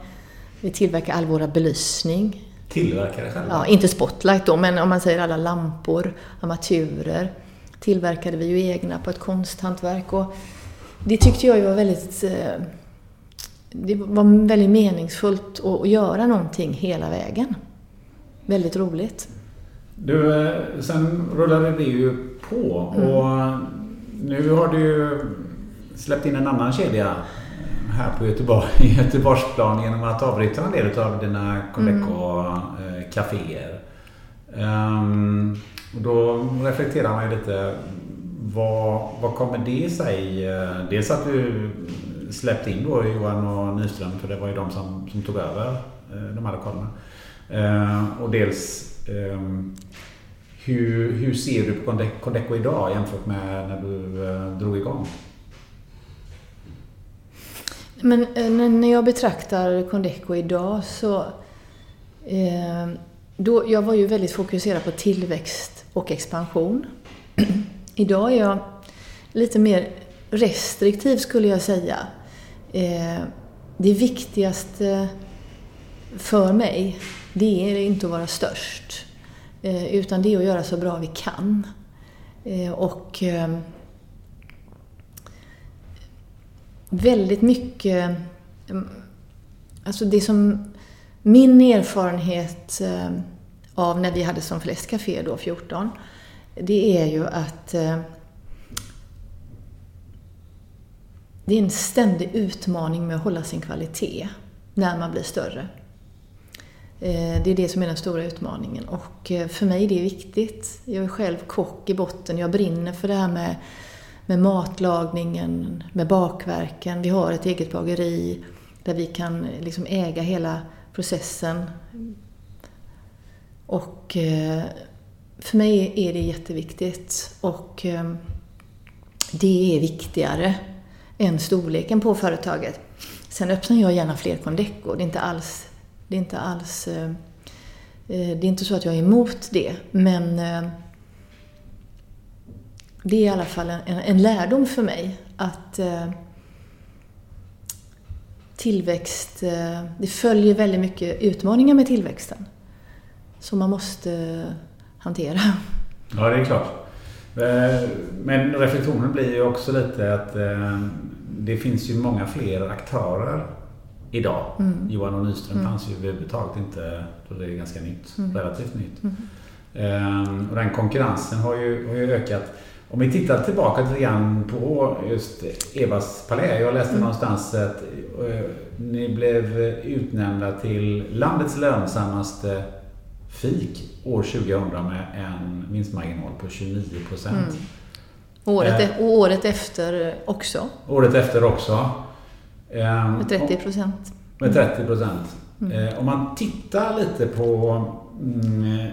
Vi tillverkar all våra belysning. Tillverkar det själva? Ja, inte Spotlight då, men om man säger alla lampor, armaturer tillverkade vi ju egna på ett konsthantverk. Och det tyckte jag var väldigt... eh, Det var väldigt meningsfullt att göra någonting hela vägen. Väldigt roligt. Du, eh, sen rullade det ju på och nu har du släppt in en annan kedja här på Göteborg, *laughs* Göteborgsplan genom att avbryta en del av dina Condeco-caféer. Um, och då reflekterar man ju lite vad, vad kommer det sig? Eh, dels att du släppte in då Johan och Nyström för det var ju de som, som tog över eh, de här lokalerna. Eh, och dels ehm, hur, hur ser du på Condeco idag jämfört med när du drog igång? Men när- när jag betraktar Condeco idag så... Eh, då, jag var ju väldigt fokuserad på tillväxt och expansion. *clears throat* idag är jag lite mer restriktiv skulle jag säga. Eh, det viktigaste för mig, det är inte att vara störst. Eh, utan det är att göra så bra vi kan. Eh, och... Väldigt mycket... Alltså det som... Min erfarenhet av när vi hade som flest kaféer då, 14, det är ju att eh, det är en ständig utmaning med att hålla sin kvalitet när man blir större. Eh, det är det som är den stora utmaningen och eh, för mig är det viktigt. Jag är själv kock i botten, jag brinner för det här med, med matlagningen, med bakverken. Vi har ett eget bageri där vi kan liksom äga hela processen. Och eh, för mig är det jätteviktigt och ehm, det är viktigare än storleken på företaget. Sen öppnar jag gärna fler Condeco. Det är inte alls, det är inte alls, ehm, eh, det är inte så att jag är emot det. Men ehm, det är i alla fall en, en lärdom för mig att tillväxt, eh, det följer väldigt mycket utmaningar med tillväxten. Så man måste hantera. Ja, det är klart. Eh, Men reflektionen blir ju också lite att eh, det finns ju många fler aktörer idag. Johan och Nyström fanns ju överhuvudtaget inte, då det är ganska nytt, relativt nytt. Eh, Och den konkurrensen har ju, har ju ökat. Om vi tittar tillbaka lite grann på just Evas Palais. Jag läste någonstans att ni blev utnämnda till landets lönsammaste fik år 2000 med en vinstmarginal på 29 procent. Året, Eh. e- och året efter också, Året efter också. Eh, med 30 procent. Med 30 procent. Eh, om man tittar lite på mm, eh,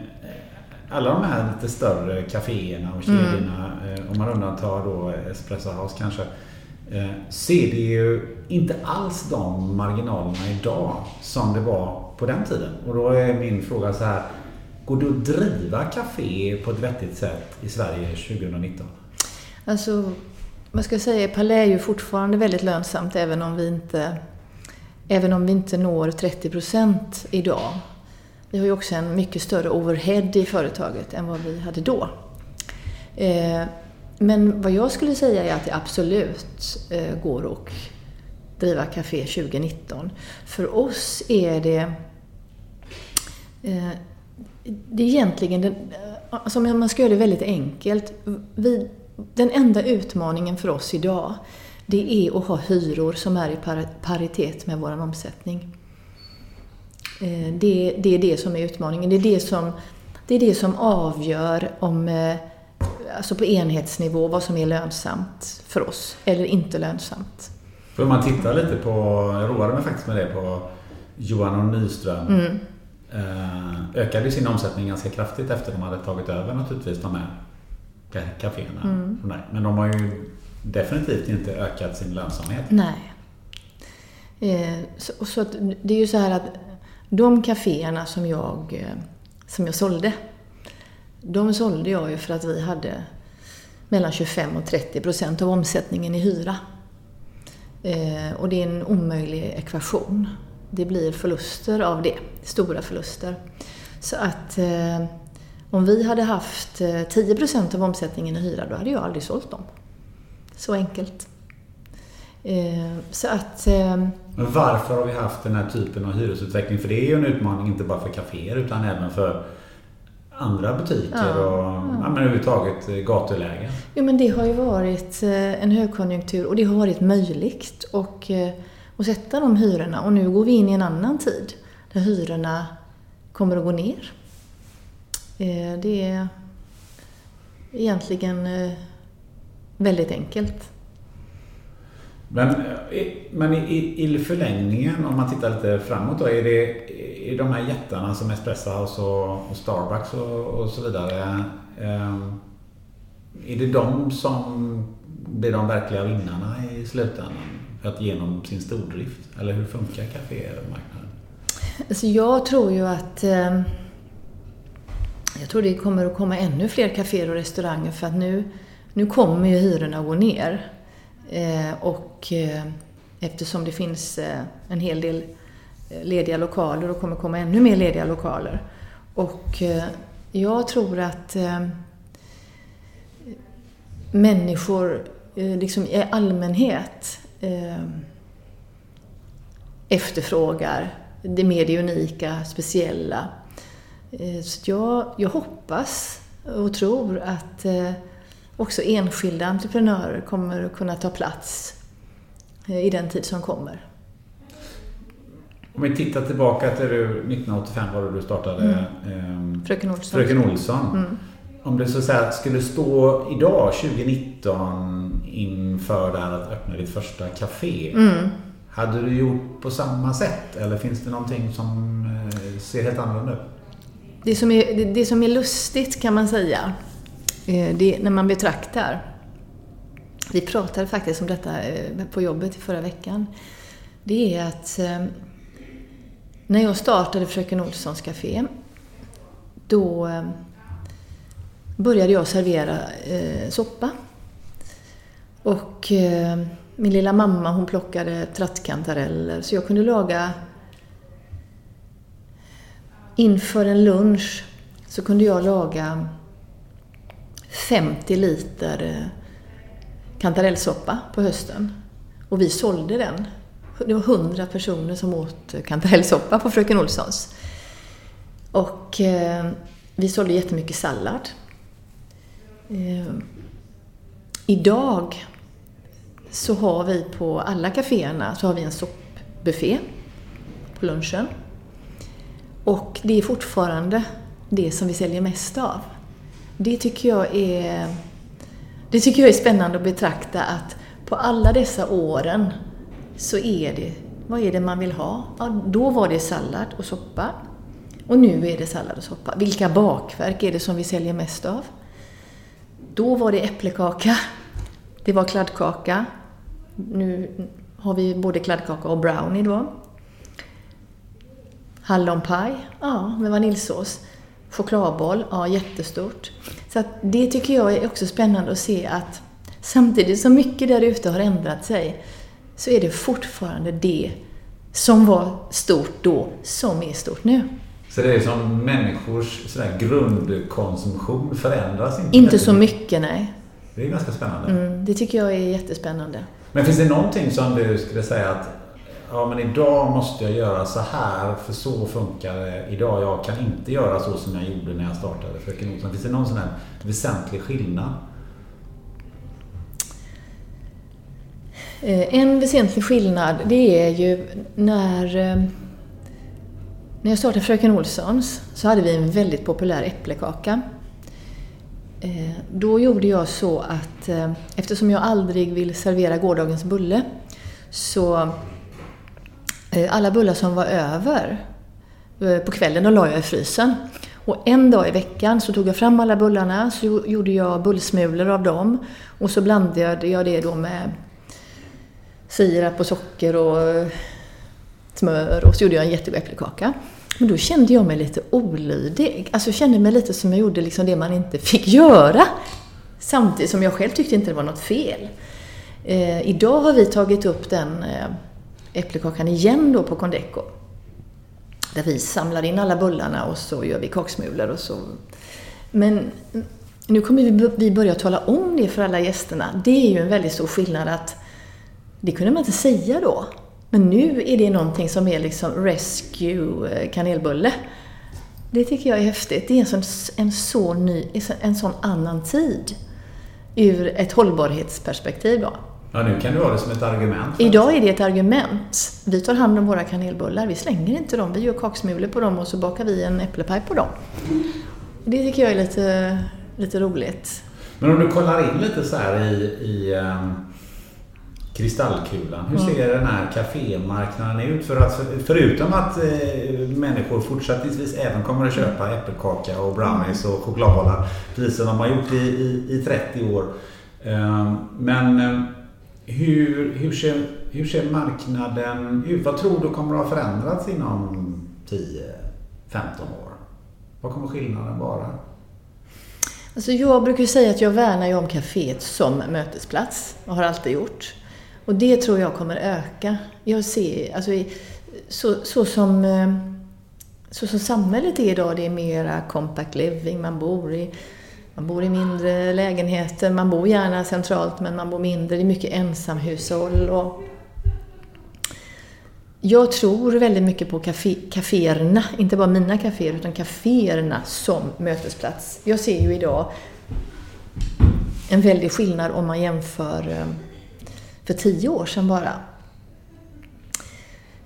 alla de här lite större kaféerna och kedjorna, eh, om man undantar då Espresso House kanske, eh, ser det ju inte alls de marginalerna idag som det var på den tiden. Och då är min fråga så här, går det att driva café på ett vettigt sätt i Sverige 2019? Alltså, vad ska jag säga, Palais är ju fortfarande väldigt lönsamt även om vi inte, även om vi inte når 30 procent idag. Vi har ju också en mycket större overhead i företaget än vad vi hade då. Eh, men vad jag skulle säga är att det absolut eh, går att driva café 2019. För oss är det det är egentligen, alltså man ska göra det väldigt enkelt, vi, den enda utmaningen för oss idag, det är att ha hyror som är i par- paritet med vår omsättning. Eh, Det, det är det som är utmaningen. Det är det som, det är det som avgör om, eh, alltså på enhetsnivå, vad som är lönsamt för oss eller inte lönsamt. För om man tittar lite på, jag roade mig faktiskt med det på Johan och Nyström. Mm. Eh, ökade sin omsättning ganska kraftigt efter de hade tagit över naturligtvis de här ka- kaféerna. Mm. Men de har ju definitivt inte ökat sin lönsamhet. Nej. Eh, så, och så att, det är ju så här att de kaféerna som jag, eh, som jag sålde, de sålde jag ju för att vi hade mellan 25 och 30 procent av omsättningen i hyra. Eh, och det är en omöjlig ekvation. Det blir förluster av det, stora förluster. Så att eh, om vi hade haft 10 eh, av omsättningen i hyra, då hade jag aldrig sålt dem. Så enkelt. Eh, så att... Eh, Men varför har vi haft den här typen av hyresutveckling? För det är ju en utmaning inte bara för kaféer utan även för andra butiker ja, och ja. Ja, men överhuvudtaget gatulägen. Jo men det har ju varit en högkonjunktur och det har varit möjligt och, och sätta de hyrorna och nu går vi in i en annan tid där hyrorna kommer att gå ner. Eh, det är egentligen eh, väldigt enkelt. Men, eh, men i, i förlängningen, om man tittar lite framåt då, är det är de här jättarna som Espresso House och, och Starbucks och, och, så vidare. Eh, är det de som blir de verkliga vinnarna i slutändan? För att genom sin stordrift? Eller hur funkar kafémarknaden? Alltså jag tror ju att eh, jag tror det kommer att komma ännu fler kaféer och restauranger för att nu, nu kommer ju hyrorna att gå ner. Eh, och eh, eftersom det finns eh, en hel del eh, lediga lokaler och kommer komma ännu mer lediga lokaler. Och eh, jag tror att ehm, människor liksom i allmänhet efterfrågar det mer det unika, speciella. Så jag, jag hoppas och tror att också enskilda entreprenörer kommer att kunna ta plats eh, i den tid som kommer. Om vi tittar tillbaka till 1985 var det du startade mm. eh, Fröken Olsson. Fröken Olsson. Mm. Om det så att säga skulle stå idag 2019 inför det här att öppna ditt första café. Mm. Hade du gjort på samma sätt eller finns det någonting som eh, ser helt annorlunda ut? Det som är, det, det som är lustigt kan man säga Eh, det, när man betraktar, vi pratade faktiskt om detta eh, på jobbet i förra veckan, det är att när jag startade Fröken Olssons Café, då började jag servera eh, soppa. Och eh, min lilla mamma hon plockade trattkantareller så jag kunde laga inför en lunch så kunde jag laga 50 liter eh, kantarellsoppa på hösten. Och vi sålde den. Det var 100 personer som åt kantarellsoppa på Fröken Olssons. Och eh, vi sålde jättemycket sallad. Eh, idag så har vi på alla kaféerna så har vi en soppbuffé på lunchen. Och det är fortfarande det som vi säljer mest av. Det tycker jag är, det tycker jag är spännande att betrakta att på alla dessa åren så är det, vad är det man vill ha? Ja, då var det sallad och soppa. Och nu är det sallad och soppa. Vilka bakverk är det som vi säljer mest av? Då var det äpplekaka. Det var kladdkaka. Nu har vi både kladdkaka och brownie då. Hallonpaj, ja, med vaniljsås. Chokladboll, ja jättestort. Så att det tycker jag är också spännande att se att samtidigt som mycket där ute har ändrat sig så är det fortfarande det som var stort då som är stort nu. Så det är som människors sådär grundkonsumtion förändras inte? Inte så mycket, nej. Det är ganska spännande. Mm, det tycker jag är jättespännande. Men finns det någonting som du skulle säga att ja men idag måste jag göra så här för så funkar det idag. Jag kan inte göra så som jag gjorde när jag startade Fröken Olsson. Finns det någon sån här väsentlig skillnad? Eh, en väsentlig skillnad det är ju när, eh, när jag startade Fröken Olssons så hade vi en väldigt populär äpplekaka. Eh, då gjorde jag så att eh, eftersom jag aldrig vill servera gårdagens bulle så eh, alla bullar som var över på kvällen, de la jag i frysen. Och en dag i veckan så tog jag fram alla bullarna, så gjorde jag bullsmulor av dem. Och så blandade jag det då med sirap och socker och smör och så gjorde jag en jättegod äppelkaka. Men då kände jag mig lite olydig. Alltså jag kände mig lite som jag gjorde liksom det man inte fick göra. Samtidigt som jag själv tyckte inte det var något fel. Eh, idag har vi tagit upp den eh, äppelkakan igen då på Condeco. Där vi samlar in alla bullarna och så gör vi kaksmulor och så. Men nu kommer vi börja tala om det för alla gästerna. Det är ju en väldigt stor skillnad att det kunde man inte säga då. Men nu är det någonting som är liksom Rescue eh, kanelbulle. Det tycker jag är häftigt. Det är en sån, en så ny, en sån annan tid. Ur ett hållbarhetsperspektiv då. Ja, nu kan du ha det som ett argument. Idag är det ett argument. Vi tar hand om våra kanelbullar. Vi slänger inte dem. Vi gör kaksmulor på dem och så bakar vi en äpplepaj på dem. Det tycker jag är lite, lite roligt. Men om du kollar in lite så här i, i um, kristallkulan. Hur ser den här kafémarknaden ut? För att, förutom att eh, människor fortsättningsvis även kommer att köpa äppelkaka och brownies och chokladbollar precis som de har gjort i, i, i 30 år. Um, men um, hur, hur, ser, hur ser marknaden ut? Vad tror du kommer att ha förändrats inom 10-15 år? Vad kommer skillnaden vara? Alltså jag brukar säga att jag värnar ju om kaféet som mötesplats och har alltid gjort. Och det tror jag kommer öka. Jag ser, alltså, så, så, som, eh, så som samhället är idag, det är mera compact living, man bor i man bor i mindre lägenheter, man bor gärna centralt men man bor mindre, det är mycket ensamhushåll. Och jag tror väldigt mycket på kaféerna, inte bara mina kaféer, utan kaféerna som mötesplats. Jag ser ju idag en väldig skillnad om man jämför eh, för tio år sedan bara.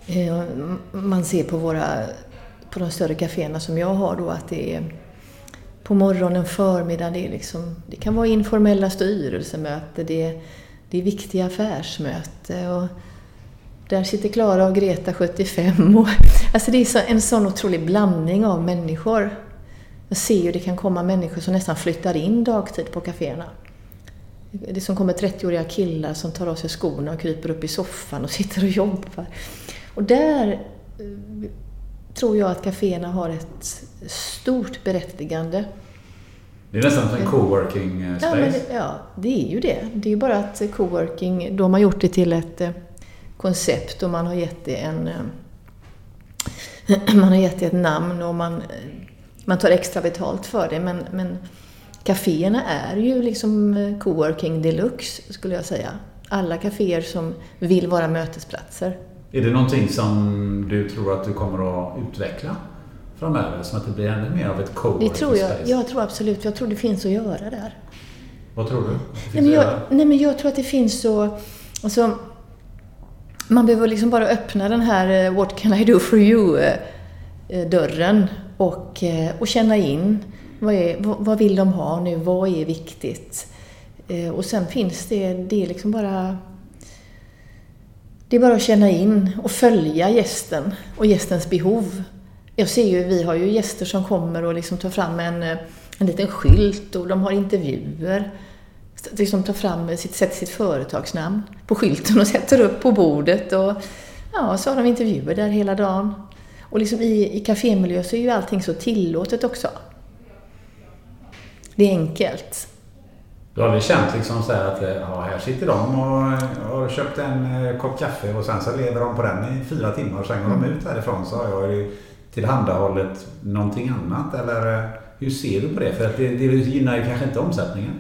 Eh, man ser på, våra, på de större kaféerna som jag har då att det är på morgonen, förmiddagen, det, är liksom, det kan vara informella styrelsemöten, det är, det är viktiga affärsmöten. Och där sitter Klara och Greta 75. Och, alltså det är så, en sån otrolig blandning av människor. Jag ser ju det kan komma människor som nästan flyttar in dagtid på kaféerna. Det som kommer 30-åriga killar som tar av sig skorna och kryper upp i soffan och *laughs* sitter och jobbar. Och där eh, tror jag att kaféerna har ett stort berättigande. Det är nästan som en coworking space. Ja, det, ja, det är ju det. Det är ju bara att coworking, de har gjort det till ett eh, koncept och man har gett det en eh, *clears throat* man har gett det ett namn och man, man tar extra betalt för det. Men, men kaféerna är ju liksom eh, coworking deluxe, skulle jag säga. Alla kaféer som vill vara mötesplatser. Är det någonting som du tror att du kommer att utveckla framöver? Som att det blir ännu mer av ett coworking Det tror jag. Jag tror absolut. Jag tror det finns att göra där. Vad tror du? Nej men, jag, nej men jag tror att det finns så... Alltså, man behöver liksom bara öppna den här eh, What can I do for you-dörren eh, och, och känna in vad, är, vad vill de ha nu? Vad är viktigt? Eh, och sen finns det, det är liksom bara det är bara att känna in och följa gästen och gästens behov. Jag ser ju, vi har ju gäster som kommer och liksom tar fram en, eh, en liten skylt och de har intervjuer. Liksom tar fram, sitt, sätter sitt företagsnamn på skylten och *laughs* sätter upp på bordet. Och, ja, så har de intervjuer där hela dagen. Och liksom i, i kafémiljö så är ju allting så tillåtet också. Det är enkelt. Du har aldrig känt liksom så att eh, ja, här sitter de och har köpt en eh, kopp kaffe och sen så lever de på den i fyra timmar och sen går mm. de ut härifrån så har jag tillhandahållit någonting annat eller eh, hur ser du på det? För att det, det gynnar ju kanske inte omsättningen.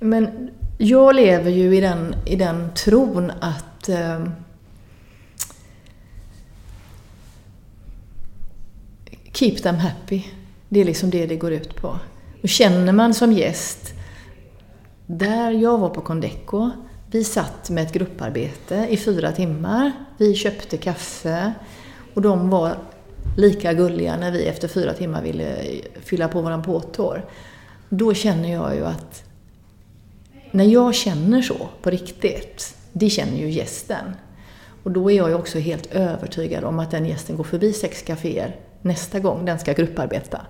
Men jag lever ju i den, i den tron att eh, Keep them happy. Det är liksom det det går ut på. Och känner man som gäst där jag var på Condeco, vi satt med ett grupparbete i fyra timmar. Vi köpte kaffe och de var lika gulliga när vi efter fyra timmar ville fylla på våran påtår. Då känner jag ju att när jag känner så på riktigt, det känner ju gästen. Och då är jag ju också helt övertygad om att den gästen går förbi sex kaféer nästa gång den ska grupparbeta.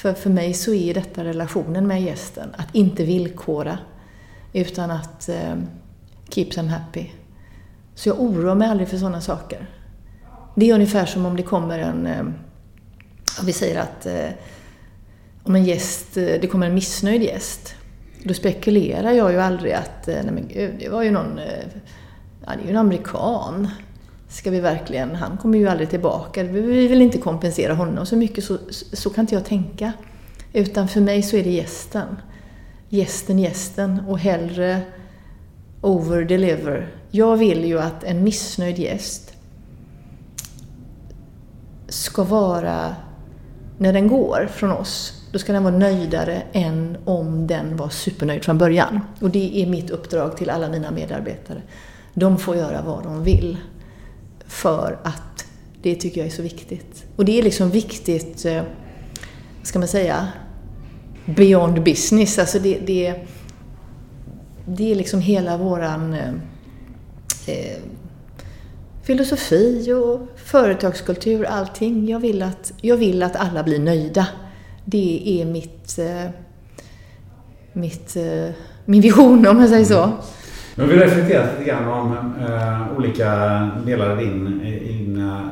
För, för mig så är detta relationen med gästen, att inte villkora, utan att eh, keep them happy. Så jag oroar mig aldrig för sådana saker. Det är ungefär som om det kommer en, eh, vi säger att eh, om en gäst, eh, det kommer en missnöjd gäst, då spekulerar jag ju aldrig att, eh, nej men gud, det var ju någon, eh, ja det är ju en amerikan ska vi verkligen, han kommer ju aldrig tillbaka, vi vill inte kompensera honom så mycket, så, så kan inte jag tänka. Utan för mig så är det gästen. Gästen, gästen och hellre over deliver. Jag vill ju att en missnöjd gäst ska vara, när den går från oss, då ska den vara nöjdare än om den var supernöjd från början. Och det är mitt uppdrag till alla mina medarbetare. De får göra vad de vill. För att det tycker jag är så viktigt. Och det är liksom viktigt, eh, vad ska man säga, beyond business. Alltså det, det, det är liksom hela våran eh, eh, filosofi och företagskultur, allting. Jag vill, att, jag vill att alla blir nöjda. Det är mitt, eh, mitt, eh, min vision om jag säger så. Mm. Mm. Nu har vi reflekterat lite grann om äh, olika delar i din, dina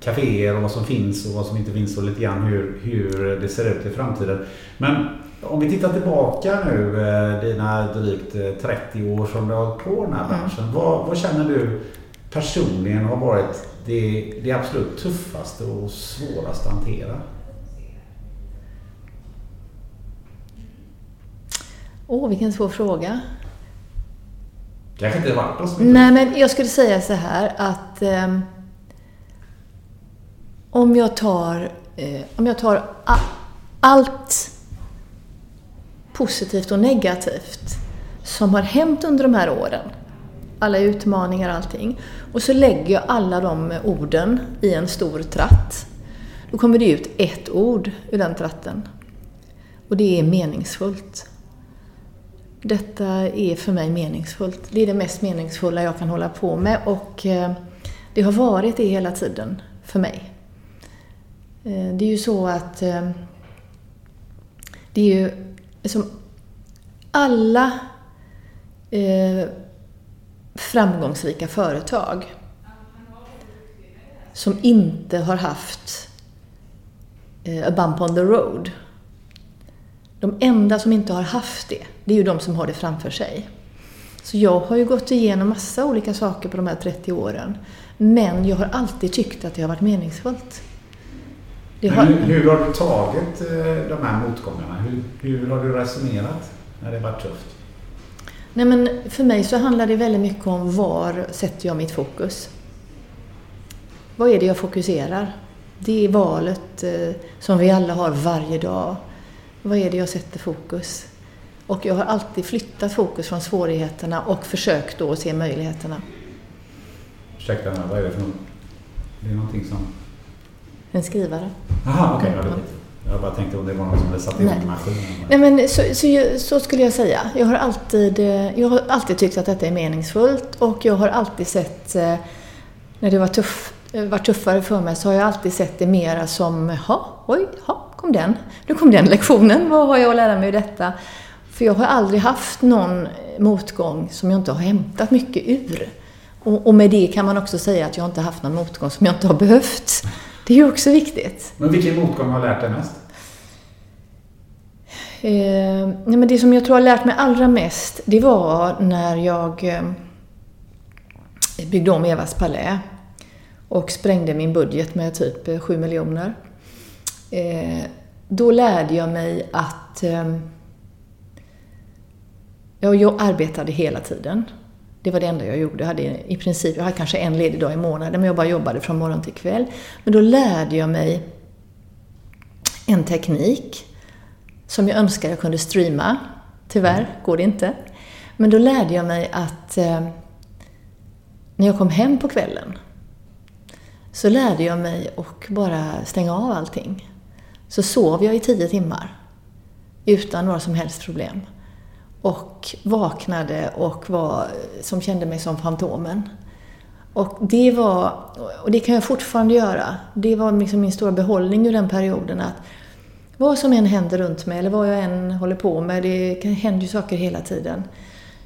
kaféer och vad som finns och vad som inte finns och lite grann hur, hur det ser ut i framtiden. Men om vi tittar tillbaka nu, eh, dina drygt 30 år som du har hållit på den här mm. branschen. Mm. Vad, vad, känner du personligen har varit det, det absolut tuffaste och svåraste att hantera? Åh, oh, vilken svår fråga. Kanske inte varit oss. Nej, men jag skulle säga så här att eh, om jag tar, eh, om jag tar a, allt positivt och negativt som har hänt under de här åren, alla utmaningar och allting, och så lägger jag alla de orden i en stor tratt. Då kommer det ut ett ord ur den tratten. Och det är meningsfullt. Detta är för mig meningsfullt. Det är det mest meningsfulla jag kan hålla på med och eh, det har varit det hela tiden för mig. Eh, det är ju så att eh, det är ju som alla framgångsrika företag som inte har haft a bump on the road. De enda som inte har haft det, det är ju de som har det framför sig. Så jag har ju gått igenom massa olika saker på de här 30 åren. Men jag har alltid tyckt att det har varit meningsfullt. Har... Hur, hur, har du tagit eh, de här motgångarna? Hur, hur har du resonerat när det varit tufft? Nej, men för mig så handlar det väldigt mycket om var sätter jag mitt fokus. Vad är det jag fokuserar? Det är valet eh, som vi alla har varje dag. Vad är det jag sätter fokus? Och jag har alltid flyttat fokus från svårigheterna och försökt då se möjligheterna. Ursäkta, vad är det för något? Det är någonting som... En skrivare. Jaha, okej. Okay, ja. Jag bara tänkte om det var någon som hade satt igång maskinen. Nej, men så, så, så, skulle jag säga. Jag har, alltid, jag har alltid tyckt att detta är meningsfullt och jag har alltid sett, eh, när det var, tuff, var tuffare för mig, så har jag alltid sett det mera som, ja, oj, ja, kom den. Nu kom den lektionen. Vad har jag att lära mig ur detta? För jag har aldrig haft någon motgång som jag inte har hämtat mycket ur. Och, och med det kan man också säga att jag inte haft någon motgång som jag inte har behövt. Det är ju också viktigt. Men vilken motgång har lärt dig mest? Eh, nej men det som jag tror har lärt mig allra mest, det var när jag eh, byggde om Evas palä och sprängde min budget med typ 7 miljoner. Eh, då lärde jag mig att eh, jag arbetade hela tiden. Det var det enda jag gjorde. Jag hade i princip, jag hade kanske en ledig dag i månaden, men jag bara jobbade från morgon till kväll. Men då lärde jag mig en teknik som jag önskar jag kunde streama. Tyvärr går det inte. Men då lärde jag mig att eh, när jag kom hem på kvällen så lärde jag mig att bara stänga av allting så sov jag i tio timmar utan några som helst problem. Och vaknade och var, som kände mig som Fantomen. Och det var, och det kan jag fortfarande göra, det var liksom min stora behållning ur den perioden att vad som än händer runt mig eller vad jag än håller på med, det händer ju saker hela tiden,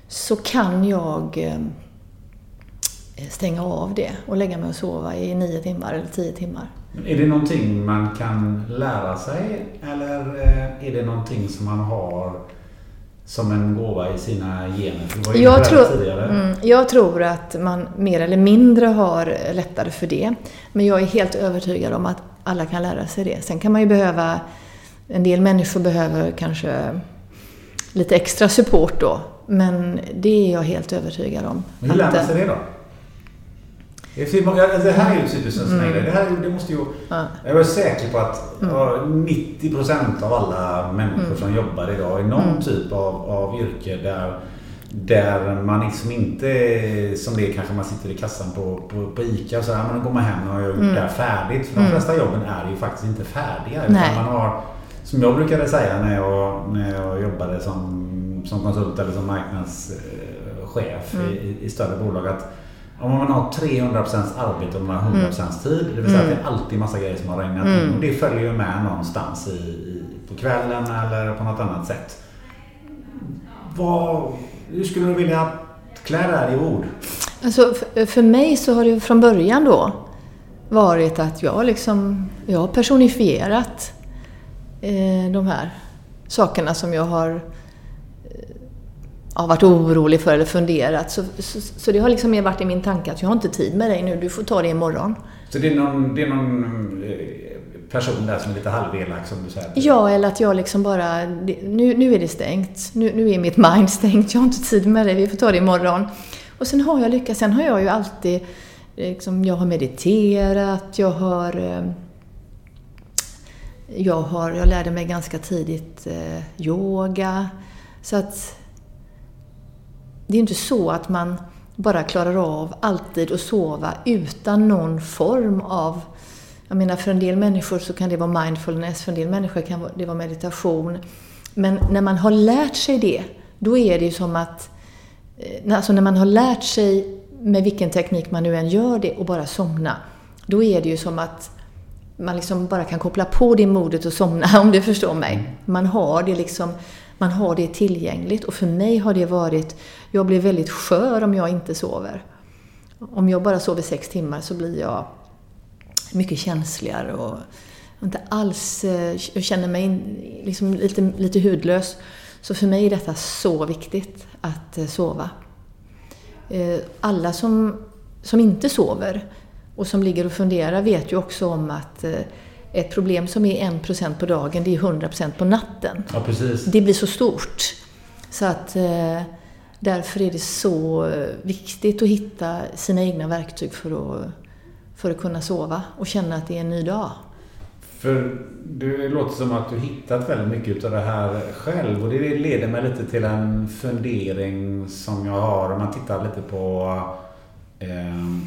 så kan jag eh, stänga av det och lägga mig och sova i nio timmar eller tio timmar. Är det någonting man kan lära sig eller eh, är det någonting som man har som en gåva i sina gener? För på Jag det tror, tidigare. mm, jag tror att man mer eller mindre har lättare för det. Men jag är helt övertygad om att alla kan lära sig det. Sen kan man ju behöva, en del människor behöver kanske lite extra support då. Men det är jag helt övertygad om. Men hur lär man sig det då? Det alltså, Det här är ju typiskt en sån Mm. grej. Det, här, det måste ju... Ja. Jag är säker på att Mm. ja, 90% av alla människor som jobbar idag i någon Mm. typ av, av yrke där, där man liksom inte, som det är kanske man sitter i kassan på, på, på ICA och så här, men då går man hem och har gjort Mm. det här färdigt. För de Mm. flesta jobben är ju faktiskt inte färdiga. Utan Nej. man har, som jag brukade säga när jag, när jag jobbade som, som konsult eller som marknadschef Mm. i, i större bolag. att om man har 300% arbete och man har 100% tid, det vill säga Mm. att det är alltid massa grejer som har regnat Mm. in. Och det följer ju med någonstans i, i, på kvällen eller på något annat sätt. Vad, hur skulle du vilja klä det här i ord? Alltså, för, mig så har det från början då varit att jag liksom, jag har personifierat eh, de här sakerna som jag har ja, varit orolig för eller funderat. Så, så, så det har liksom mer varit i min tanke att jag har inte tid med dig nu, du får ta det imorgon. Så det är någon, det är någon eh, person där som är lite halvelak som du säger? Ja, eller att jag liksom bara, nu, nu är det stängt. Nu, nu är mitt mind stängt. Jag har inte tid med det. Vi får ta det imorgon. Och sen har jag lyckats. Sen har jag ju alltid, liksom, jag har mediterat, jag har, eh, jag har, jag lärde mig ganska tidigt eh, yoga. Så att det är inte så att man bara klarar av alltid att sova utan någon form av jag menar för en del människor så kan det vara mindfulness, för en del människor kan det vara meditation. Men när man har lärt sig det, då är det ju som att... eh, Alltså när man har lärt sig med vilken teknik man nu än gör det och bara somna, då är det ju som att man liksom bara kan koppla på det modet och somna, *laughs* om du förstår mig. Man har det liksom, man har det tillgängligt och för mig har det varit, jag blir väldigt skör om jag inte sover. Om jag bara sover sex timmar så blir jag mycket känsligare och inte alls, eh, jag känner mig liksom lite, lite hudlös. Så för mig är detta så viktigt att eh, sova. Eh, alla som, som inte sover och som ligger och funderar vet ju också om att eh, ett problem som är 1% på dagen, det är 100% på natten. Ja, precis. Det blir så stort. Så att eh, därför är det så eh, viktigt att hitta sina egna verktyg för att, för att kunna sova och känna att det är en ny dag. För det låter som att du hittat väldigt mycket av det här själv och det leder mig lite till en fundering som jag har om man tittar lite på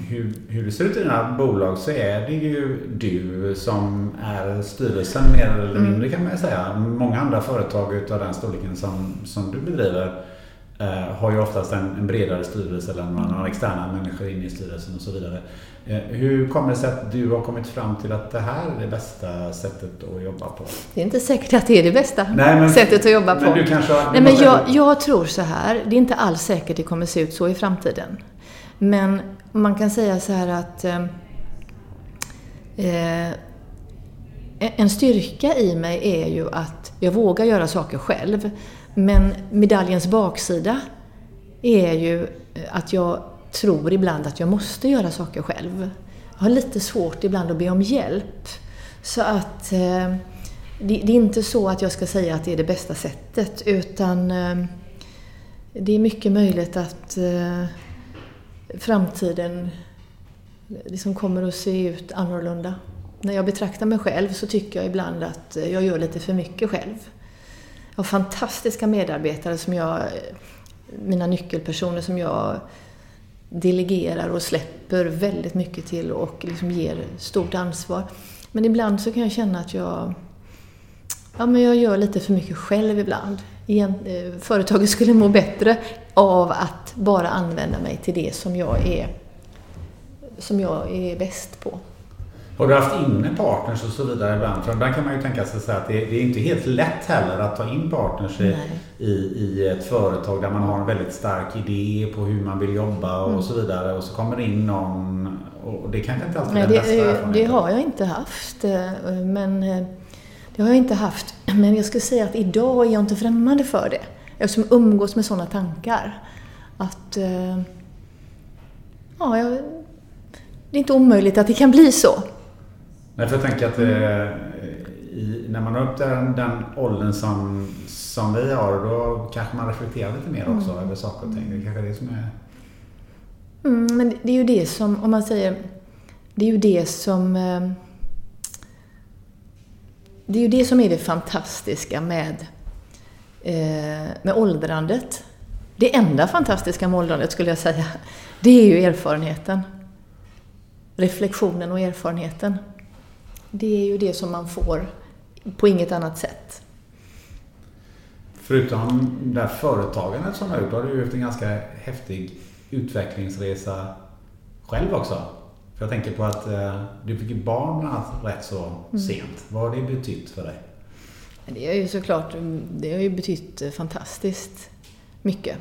hur, hur det ser ut i dina bolag så är det ju du som är styrelsen mer eller mindre kan man ju säga. Många andra företag utav den storleken som, som du bedriver eh, har ju oftast en, en bredare styrelse eller man har externa människor inne i styrelsen och så vidare. Eh, hur kommer det sig att du har kommit fram till att det här är det bästa sättet att jobba på? Det är inte säkert att det är det bästa Nej, men- sättet att jobba men på. du kanske Nej, men jag, jag tror så här, det är inte alls säkert det kommer se ut så i framtiden. Men man kan säga så här att ehm, eh, en styrka i mig är ju att jag vågar göra saker själv. Men medaljens baksida är ju att jag tror ibland att jag måste göra saker själv. Jag har lite svårt ibland att be om hjälp. Så att eh, det, det är inte så att jag ska säga att det är det bästa sättet utan eh, det är mycket möjligt att eh, framtiden liksom kommer att se ut annorlunda. När jag betraktar mig själv så tycker jag ibland att jag gör lite för mycket själv. Jag har fantastiska medarbetare som jag, mina nyckelpersoner som jag delegerar och släpper väldigt mycket till och liksom ger stort ansvar. Men ibland så kan jag känna att jag, ja, men jag gör lite för mycket själv ibland. Eh, företaget skulle må bättre av att bara använda mig till det som jag är, som jag är bäst på. Har du haft inne partners och så vidare ibland? För ibland kan man ju tänka sig att det, det är inte helt lätt heller att ta in partners i, i, i ett företag där man har en väldigt stark idé på hur man vill jobba och Mm. så vidare. Och så kommer det in någon och det kanske inte alltid är den det, bästa det erfarenheten. har jag inte haft. eh, Men eh, det har jag inte haft. *clears throat* Men jag skulle säga att idag är jag inte främmande för det. Jag som umgås med sådana tankar. Att... Eh, ja, jag, det är inte omöjligt att det kan bli så. Nej, för jag tänker att eh, i, när man har upp den, den åldern som, som vi har, då kanske man reflekterar lite mer också mm. över saker och ting. Det är kanske det som är... Mm, men det är ju det som, om man säger, det är ju det som eh, det är ju det som är det fantastiska med, med åldrandet. Det enda fantastiska med åldrandet skulle jag säga, det är ju erfarenheten. Reflektionen och erfarenheten. Det är ju det som man får på inget annat sätt. Förutom det här företagandet som du har gjort, har du gjort en ganska häftig utvecklingsresa själv också. För jag tänker på att eh, du fick barn rätt så mm. sent. Vad har det betytt för dig? Det har ju såklart det har ju betytt eh, fantastiskt mycket.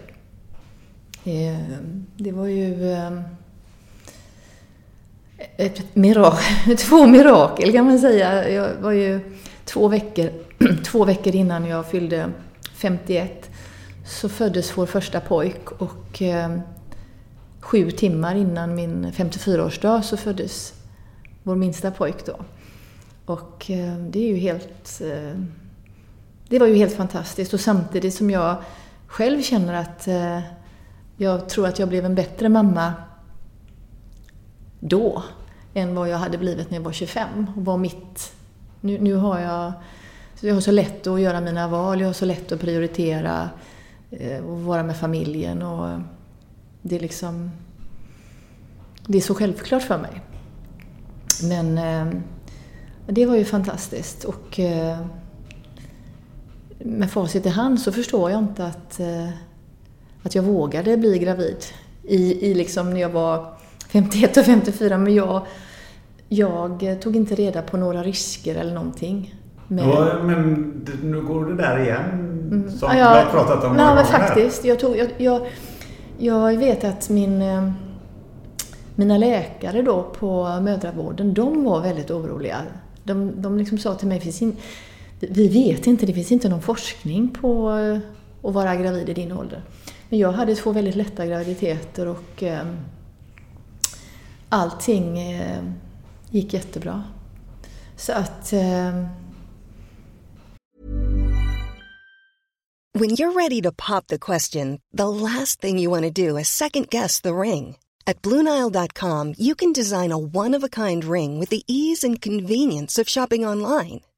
Ehm, det var ju ehm, ett mirakel, *laughs* två mirakel kan man säga. Jag var ju två veckor, *clears throat* två veckor innan jag fyllde 51 så föddes vår första pojk och ehm, sju timmar innan min 54-årsdag så föddes vår minsta pojk då. Och det är ju helt... Det var ju helt fantastiskt. Och samtidigt som jag själv känner att eh, jag tror att jag blev en bättre mamma då än vad jag hade blivit när jag var 25 och var mitt... Nu, nu har jag... Jag har så lätt att göra mina val, jag har så lätt att prioritera eh, och vara med familjen och det är liksom... Det är så självklart för mig. Men eh, det var ju fantastiskt och eh, med facit i hand så förstår jag inte att, eh, att jag vågade bli gravid i, i liksom när jag var 51 och 54. Men jag, jag tog inte reda på några risker eller någonting. Men, ja, men nu går det där igen, mm. som ja, vi har pratat om några gånger. faktiskt. Jag, tog, jag, jag, jag vet att min, eh, mina läkare då på mödravården, de var väldigt oroliga. De, de liksom sa till mig, finns in, vi vet inte, det finns inte någon forskning på eh, att vara gravid i din ålder. Men jag hade två väldigt lätta graviditeter och eh, allting eh, gick jättebra. Så att eh, When you're ready to pop the question, the last thing you want to do is second guess the ring. At BlueNile.com you can design a one-of-a-kind ring with the ease and convenience of shopping online.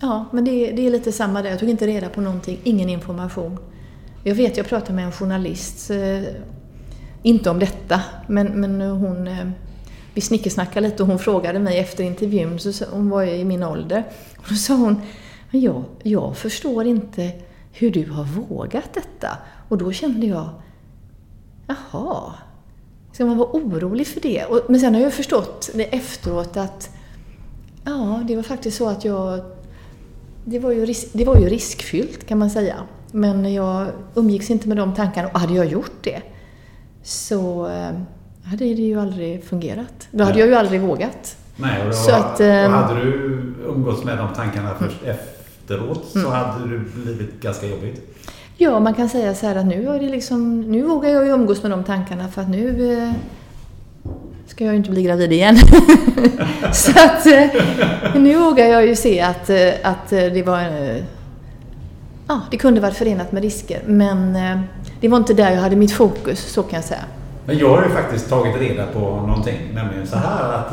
Ja, men det, det är lite samma där. Jag tog inte reda på någonting, ingen information. Jag vet, jag pratade med en journalist, eh, inte om detta, men, men hon... Eh, vi snickesnackade lite och hon frågade mig efter intervjun, så hon var i min ålder. Och då sa hon, jag, jag förstår inte hur du har vågat detta. Och då kände jag, jaha, ska man vara orolig för det? Och, men sen har jag förstått det efteråt att ja, det var faktiskt så att jag det var, ju risk, det var ju riskfyllt kan man säga. Men jag umgicks inte med de tankarna och hade jag gjort det så eh, hade det ju aldrig fungerat. Då hade jag ju aldrig vågat. Nej, och Så att, då ehm, hade du umgåtts med de tankarna först efteråt så Mm. hade det blivit ganska jobbigt. Ja, man kan säga så här att nu, är det liksom, nu vågar jag ju umgås med de tankarna för att nu eh, ska jag ju inte bli gravid igen. *laughs* så att eh, nu vågar jag ju se att, eh, att eh, det var... Ja, det kunde varit förenat med risker. Men det var inte där jag hade mitt fokus, så kan jag säga. Men jag har ju faktiskt tagit reda på någonting, nämligen så här att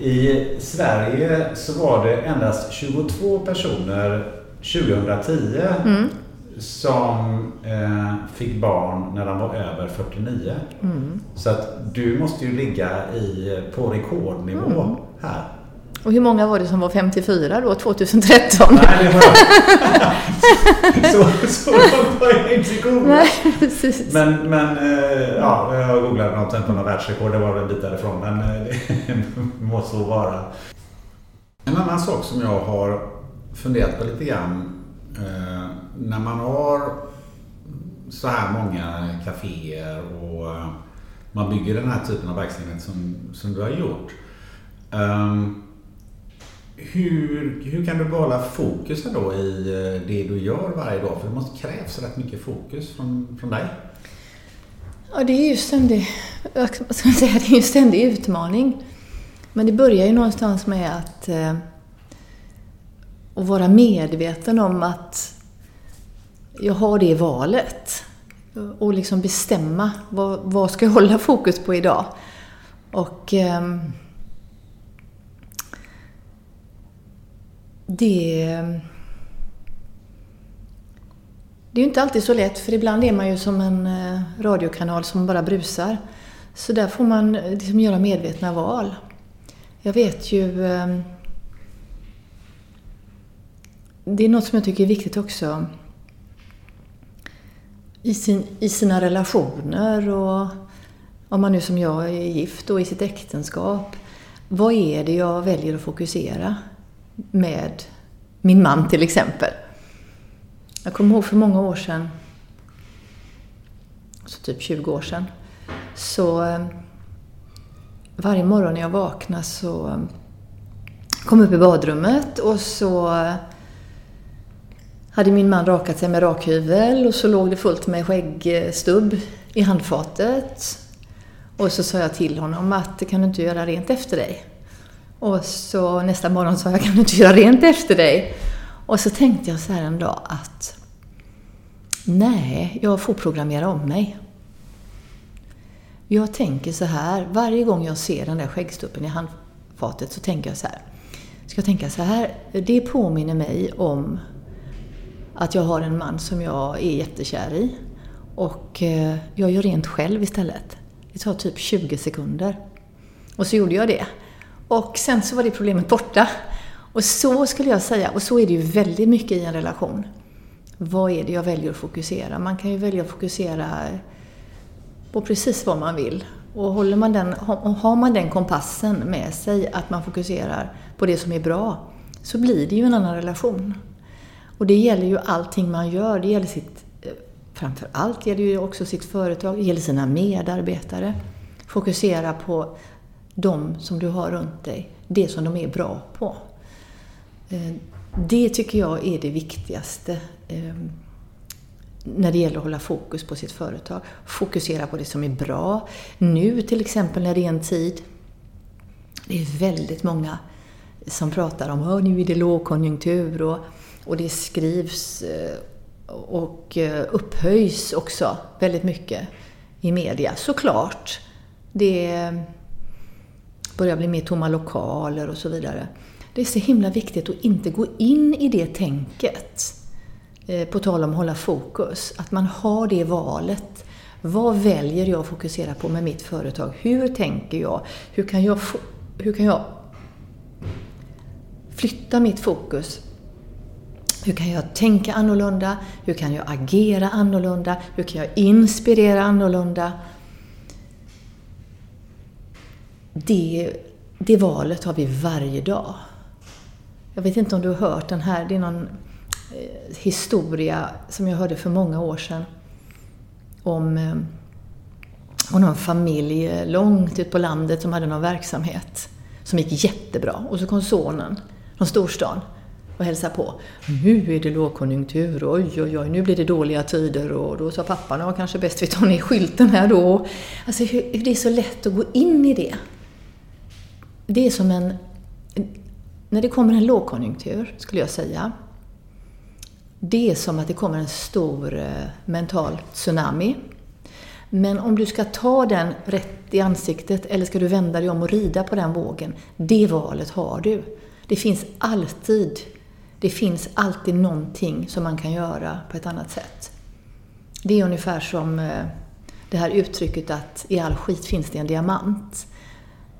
i Sverige så var det endast 22 personer 2010 Mm. Som eh, fick barn när de var över 49. Mm. Så att du måste ju ligga i, på rekordnivå Mm. här. Och hur många var det som var 54 då, 2013? Nej, det var... *laughs* så, så långt har jag inte googlat. Nej, precis. Men, men eh, ja, jag googlade något på något världsrekord. Det var väl en bit därifrån. Men eh, det *laughs* må så vara. En annan sak som jag har funderat på lite grann. När man har så här många kaféer och eh, man bygger den här typen av verksamhet som, som du har gjort. Um, hur, hur kan du behålla fokusen då i eh, det du gör varje dag? För det måste krävs rätt mycket fokus från, från dig. Ja, det är ju ständig, ska säga, *laughs* det är en ständig utmaning. Men det börjar ju någonstans med att, eh, att vara medveten om att jag har det valet. Och liksom bestämma vad, vad ska jag hålla fokus på idag. Och eh, det... Det är ju inte alltid så lätt för ibland är man ju som en eh, radiokanal som bara brusar. Så där får man eh, liksom göra medvetna val. Jag vet ju... Ehm, det är något som jag tycker är viktigt också. I, sin, I sina relationer och om man nu som jag är gift och i sitt äktenskap. Vad är det jag väljer att fokusera med min man till exempel? Jag kommer ihåg för många år sedan, så typ 20 år sedan, så eh, varje morgon när jag vaknade så eh, kom jag upp i badrummet och så eh, hade min man rakat sig med rakhyvel och så låg det fullt med skäggstubb i handfatet. Och så sa jag till honom att kan du inte göra rent efter dig? Och så nästa morgon sa jag kan du inte göra rent efter dig? Och så tänkte jag så här en dag att nej, jag får programmera om mig. Jag tänker så här, varje gång jag ser den där skäggstubben i handfatet så tänker jag så här. Ska jag tänka så här, det påminner mig om att jag har en man som jag är jättekär i. Och eh, jag gör rent själv istället. Det tar typ 20 sekunder. Och så gjorde jag det. Och sen så var det problemet borta. Och så skulle jag säga, och så är det ju väldigt mycket i en relation. Vad är det jag väljer att fokusera? Man kan ju välja att fokusera på precis vad man vill. Och håller man den, har man den kompassen med sig, att man fokuserar på det som är bra, så blir det ju en annan relation. Och det gäller ju allting man gör. Det gäller sitt, eh, framför allt gäller ju också sitt företag, det gäller sina medarbetare. Fokusera på de som du har runt dig, det som de är bra på. Eh, det tycker jag är det viktigaste ehm, när det gäller att hålla fokus på sitt företag. Fokusera på det som är bra. Nu till exempel när det är en tid, det är väldigt många som pratar om att nu är det lågkonjunktur och, och det skrivs eh, och eh, upphöjs också väldigt mycket i media. Såklart. Det börjar bli mer tomma lokaler och så vidare. Det är så himla viktigt att inte gå in i det tänket. Eh, på tal om att hålla fokus. Att man har det valet. Vad väljer jag att fokusera på med mitt företag? Hur tänker jag? Hur kan jag, hur kan jag flytta mitt fokus? Hur kan jag tänka annorlunda? Hur kan jag agera annorlunda? Hur kan jag inspirera annorlunda? Det, det valet har vi varje dag. Jag vet inte om du har hört den här, det är någon eh, historia som jag hörde för många år sedan. Om, eh, om någon familj eh, långt ut på landet som hade någon verksamhet. som gick jättebra. Och så kom sonen från storstan och hälsa på. Nu är det lågkonjunktur, oj oj oj, nu blir det dåliga tider och då sa pappan, ja kanske bäst vi tar ner skylten här då. Alltså det är så lätt att gå in i det. Det är som en... När det kommer en lågkonjunktur, skulle jag säga, det är som att det kommer en stor eh, mental tsunami. Men om du ska ta den rätt i ansiktet eller ska du vända dig om och rida på den vågen, det valet har du. Det finns alltid, det finns alltid någonting som man kan göra på ett annat sätt. Det är ungefär som eh, det här uttrycket att i all skit finns det en diamant.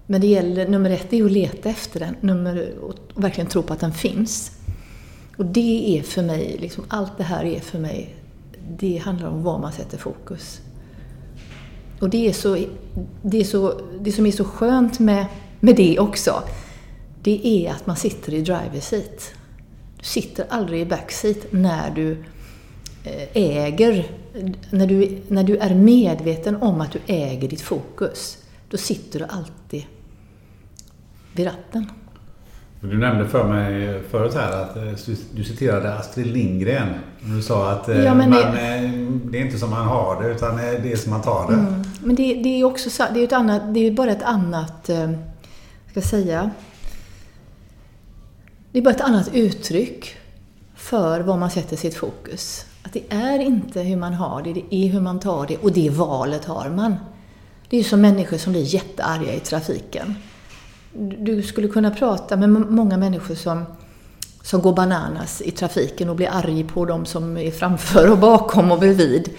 Men det gäller, nummer ett är att leta efter den, nummer, och verkligen tro på att den finns. Och det är för mig, liksom, allt det här är för mig, det handlar om var man sätter fokus. Och det är så, det, är så, det som är så skönt med, med det också, det är att man sitter i driver seat. Du sitter aldrig i backseat när du eh, äger, när du, när du är medveten om att du äger ditt fokus. Då sitter du alltid vid ratten. Du nämnde för mig förut här att eh, du citerade Astrid Lindgren. Du sa att ja, man, det... det är inte som man har det utan det är som man tar det. Mm. Men det, det, är också det är ett annat, det är bara ett annat, eh, ska jag säga, det är bara ett annat uttryck för var man sätter sitt fokus. Att det är inte hur man har det, det är hur man tar det och det valet har man. Det är ju som människor som blir jättearga i trafiken. Du skulle kunna prata med många människor som, som går bananas i trafiken och blir arg på de som är framför och bakom och bredvid.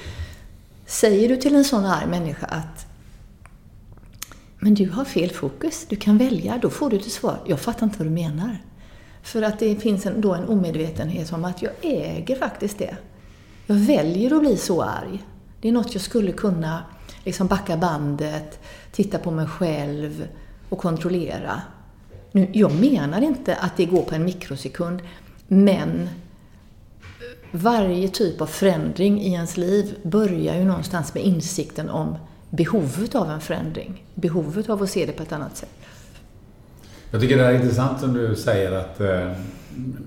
Säger du till en sån arg människa att men du har fel fokus, du kan välja, då får du till svar, jag fattar inte vad du menar. För att det finns en, då en omedvetenhet om att jag äger faktiskt det. Jag väljer att bli så arg. Det är något jag skulle kunna liksom backa bandet, titta på mig själv och kontrollera. Nu, jag menar inte att det går på en mikrosekund, men varje typ av förändring i ens liv börjar ju någonstans med insikten om behovet av en förändring. Behovet av att se det på ett annat sätt. Jag tycker det är intressant som du säger att eh,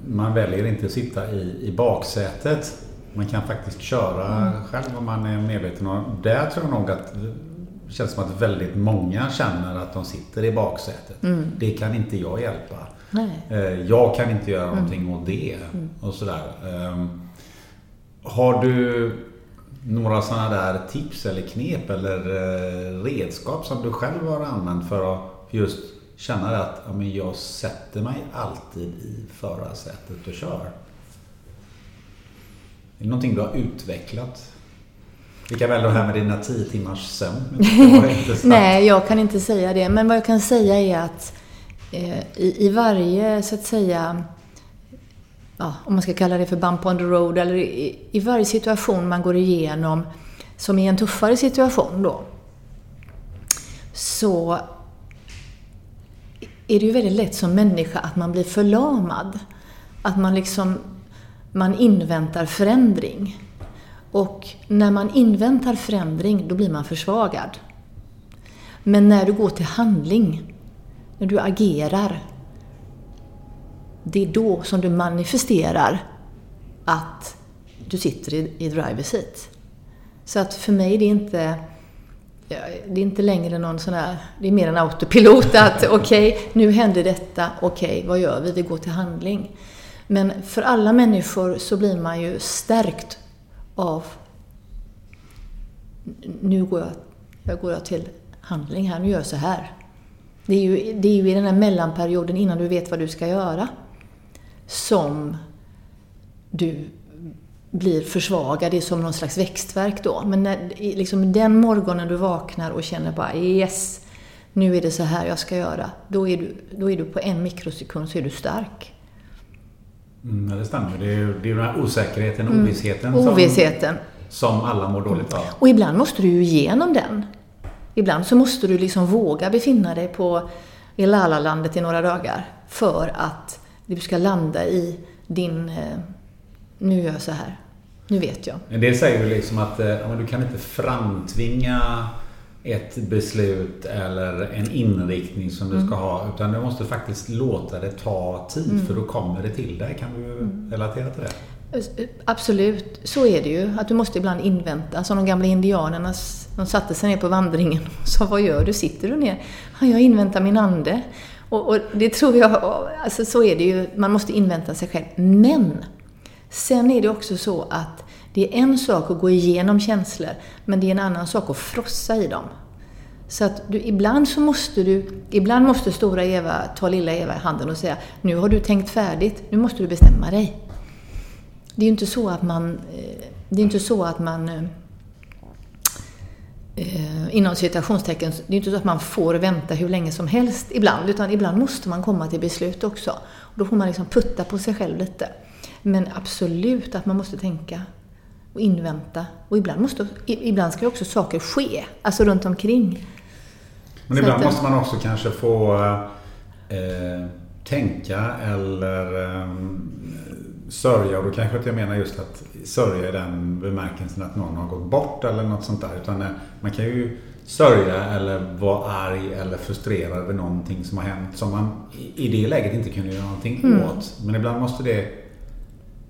man väljer inte att sitta i, i baksätet. Man kan faktiskt köra mm. själv om man är medveten om Där tror jag nog att det känns som att väldigt många känner att de sitter i baksätet. Mm. Det kan inte jag hjälpa. Nej. Eh, jag kan inte göra mm. någonting åt det. Mm. Och sådär. Ehm, har du några sådana där tips eller knep eller eh, redskap som du själv har använt för att just känna att ja, men jag sätter mig alltid i förarsätet och kör? Är det någonting du har utvecklat? Lika väl det här med dina tio timmars sömn? *laughs* Nej, jag kan inte säga det. Men vad jag kan säga är att eh, i, i varje, så att säga, ja, om man ska kalla det för bump on the road, eller i, i varje situation man går igenom som är en tuffare situation då, så är det ju väldigt lätt som människa att man blir förlamad. Att man liksom, man inväntar förändring. Och när man inväntar förändring, då blir man försvagad. Men när du går till handling, när du agerar, det är då som du manifesterar att du sitter i, i driver seat. Så att för mig det är inte det är inte längre någon sån här, det är mer en autopilot *laughs* att okej, okay, nu händer detta, okej, okay, vad gör vi? Vi går till handling. Men för alla människor så blir man ju stärkt av nu går jag, jag går jag till handling här, nu gör jag så här. Det är, ju, det är ju i den här mellanperioden innan du vet vad du ska göra som du blir försvagad. Det är som någon slags växtverk då. Men när, liksom den morgonen du vaknar och känner bara yes, nu är det så här jag ska göra. Då är du, då är du på en mikrosekund så är du stark. Mm, det stämmer. Det är, det är den här osäkerheten, mm. ovissheten. Ovissheten. Som, som alla mår dåligt av. Och ibland måste du ju igenom den. Ibland så måste du liksom våga befinna dig på i Lalalandet i några dagar för att du ska landa i din eh, nu gör jag så här. Nu vet jag. En del säger ju liksom att eh, du kan inte framtvinga ett beslut eller en inriktning som du ska ha. Utan du måste faktiskt låta det ta tid för då kommer det till dig. Kan du relatera till det? Absolut, så är det ju. Att du måste ibland invänta. Som de gamla indianerna, de satte sig ner på vandringen och sa Vad gör du? Sitter du ner? Ja, jag inväntar min ande. Och, och det tror jag, alltså så är det ju. Man måste invänta sig själv. Men sen är det också så att det är en sak att gå igenom känslor, men det är en annan sak att frossa i dem. Så att du, ibland så måste du, ibland måste stora Eva ta lilla Eva i handen och säga Nu har du tänkt färdigt, nu måste du bestämma dig. Det är ju inte så att man, eh, det är inte så att man eh, inom citationstecken, det är inte så att man får vänta hur länge som helst ibland, utan ibland måste man komma till beslut också. Och då får man liksom putta på sig själv lite. Men absolut att man måste tänka och invänta. Och ibland, måste, ibland ska också saker ske, alltså runt omkring. Men Så ibland att, måste man också kanske få eh, tänka eller eh, sörja. Och då kanske inte jag menar just att sörja i den bemärkelsen att någon har gått bort eller något sånt där. Utan eh, man kan ju sörja eller vara arg eller frustrerad över någonting som har hänt som man i i det läget inte kunde göra någonting Mm. åt. Men ibland måste det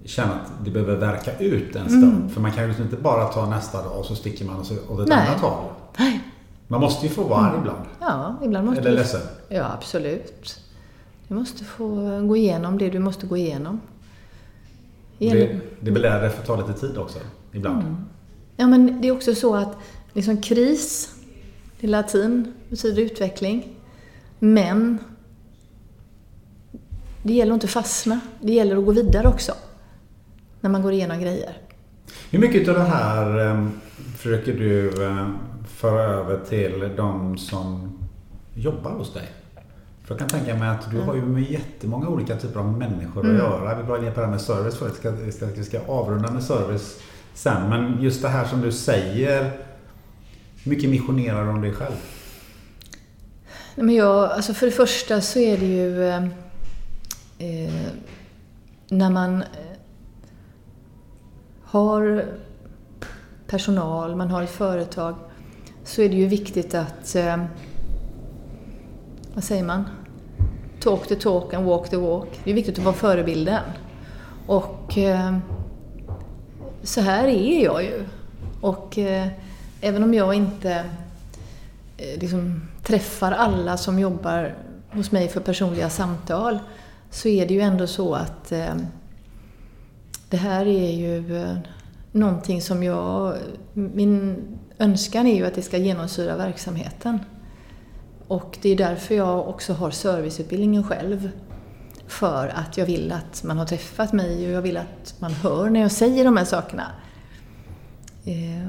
känna att det behöver verka ut en stund. För man kan ju liksom inte bara ta nästa dag och så sticker man åt ett Nej. annat håll. Nej. Man måste ju få vara arg ibland. Ja, ibland måste Eller du... ledsen. Ja, absolut. Du måste få gå igenom det du måste gå igenom. Genom- Det, det blir där det får ta lite tid också. Ibland. Mm. Ja, men det är också så att liksom kris, det är latin, betyder utveckling. Men det gäller att inte fastna. Det gäller att gå vidare också. När man går igenom grejer. Hur mycket av det här eh, försöker du eh, föra över till de som jobbar hos dig? För jag kan tänka mig att du har ju med jättemånga olika typer av människor att göra. Vi var inne på det här med service förut. Vi ska, vi ska, avrunda med service sen. Men just det här som du säger. Hur mycket missionerar du om dig själv? Nej, Men jag, alltså för det första så är det ju eh, eh, när man har personal, man har ett företag, så är det ju viktigt att, eh, vad säger man? Talk the talk and walk the walk. Det är viktigt att vara förebilden. Och eh, så här är jag ju. Och eh, även om jag inte eh, liksom, träffar alla som jobbar hos mig för personliga samtal så är det ju ändå så att eh, det här är ju eh, någonting som jag... Min önskan är ju att det ska genomsyra verksamheten. Och det är därför jag också har serviceutbildningen själv. För att jag vill att man har träffat mig och jag vill att man hör när jag säger de här sakerna. Eh,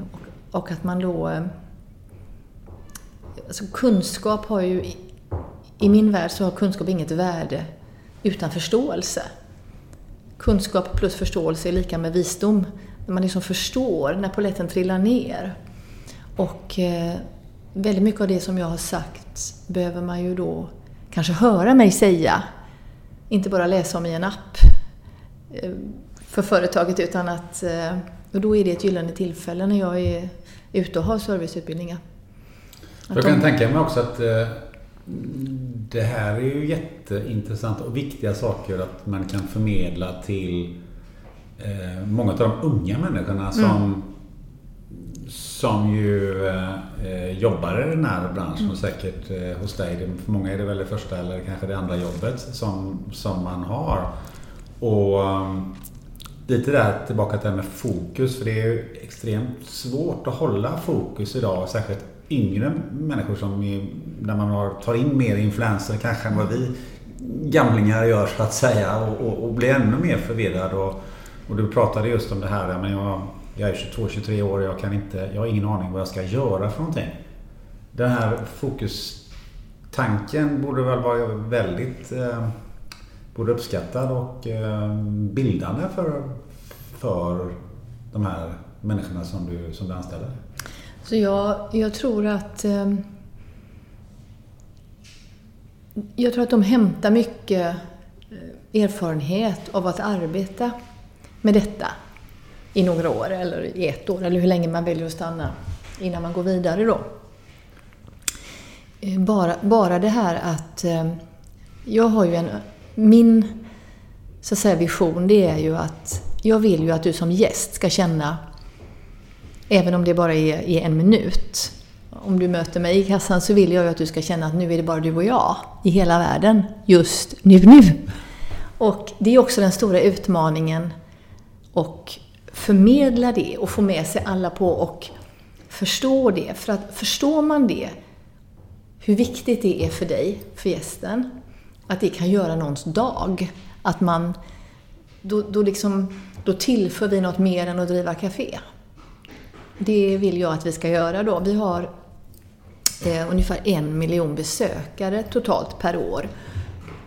och, att man då... Eh, alltså kunskap har ju... i- I min värld så har kunskap inget värde utan förståelse. Kunskap plus förståelse är lika med visdom. När man liksom förstår, när polletten trillar ner. Och eh, väldigt mycket av det som jag har sagt behöver man ju då kanske höra mig säga. Inte bara läsa om i en app eh, för företaget utan att... eh, Och då är det ett gyllene tillfälle när jag är ute och har serviceutbildningar. Att Jag kan de- tänka mig också att eh, det här är ju jätteintressanta och viktiga saker att man kan förmedla till eh, många av de unga människorna som, som ju eh, eh, jobbar i den här branschen och säkert eh, hos dig. För många är det väl det första eller kanske det andra jobbet som, som man har. Och um, lite där tillbaka till det här med fokus. För det är ju extremt svårt att hålla fokus idag. Särskilt yngre människor som är, när man har, tar in mer influenser kanske än vad vi gamlingar gör så att säga. Och, och, och blir ännu mer förvirrad. Och, och du pratade just om det här. Men jag, jag är 22-23 år och jag, kan inte, jag har ingen aning vad jag ska göra för någonting. Den här fokustanken borde väl vara väldigt eh, både uppskattad och eh, bildande för, för de här människorna som du, som du anställer. Så jag, jag tror att... Eh, jag tror att de hämtar mycket eh, erfarenhet av att arbeta med detta i några år, eller i ett år, eller hur länge man väljer att stanna innan man går vidare då. Eh, bara, bara det här att eh, jag har ju en... Min så att säga, vision det är ju att jag vill ju att du som gäst ska känna, även om det bara är i en minut, om du möter mig i kassan så vill jag ju att du ska känna att nu är det bara du och jag i hela världen, just nu, nu. Och det är också den stora utmaningen och förmedla det och få med sig alla på och förstå det. För att förstår man det, hur viktigt det är för dig, för gästen, att det kan göra någons dag. Att man, då, då, liksom, då tillför vi något mer än att driva café. Det vill jag att vi ska göra då. Vi har eh, ungefär en miljon besökare totalt per år.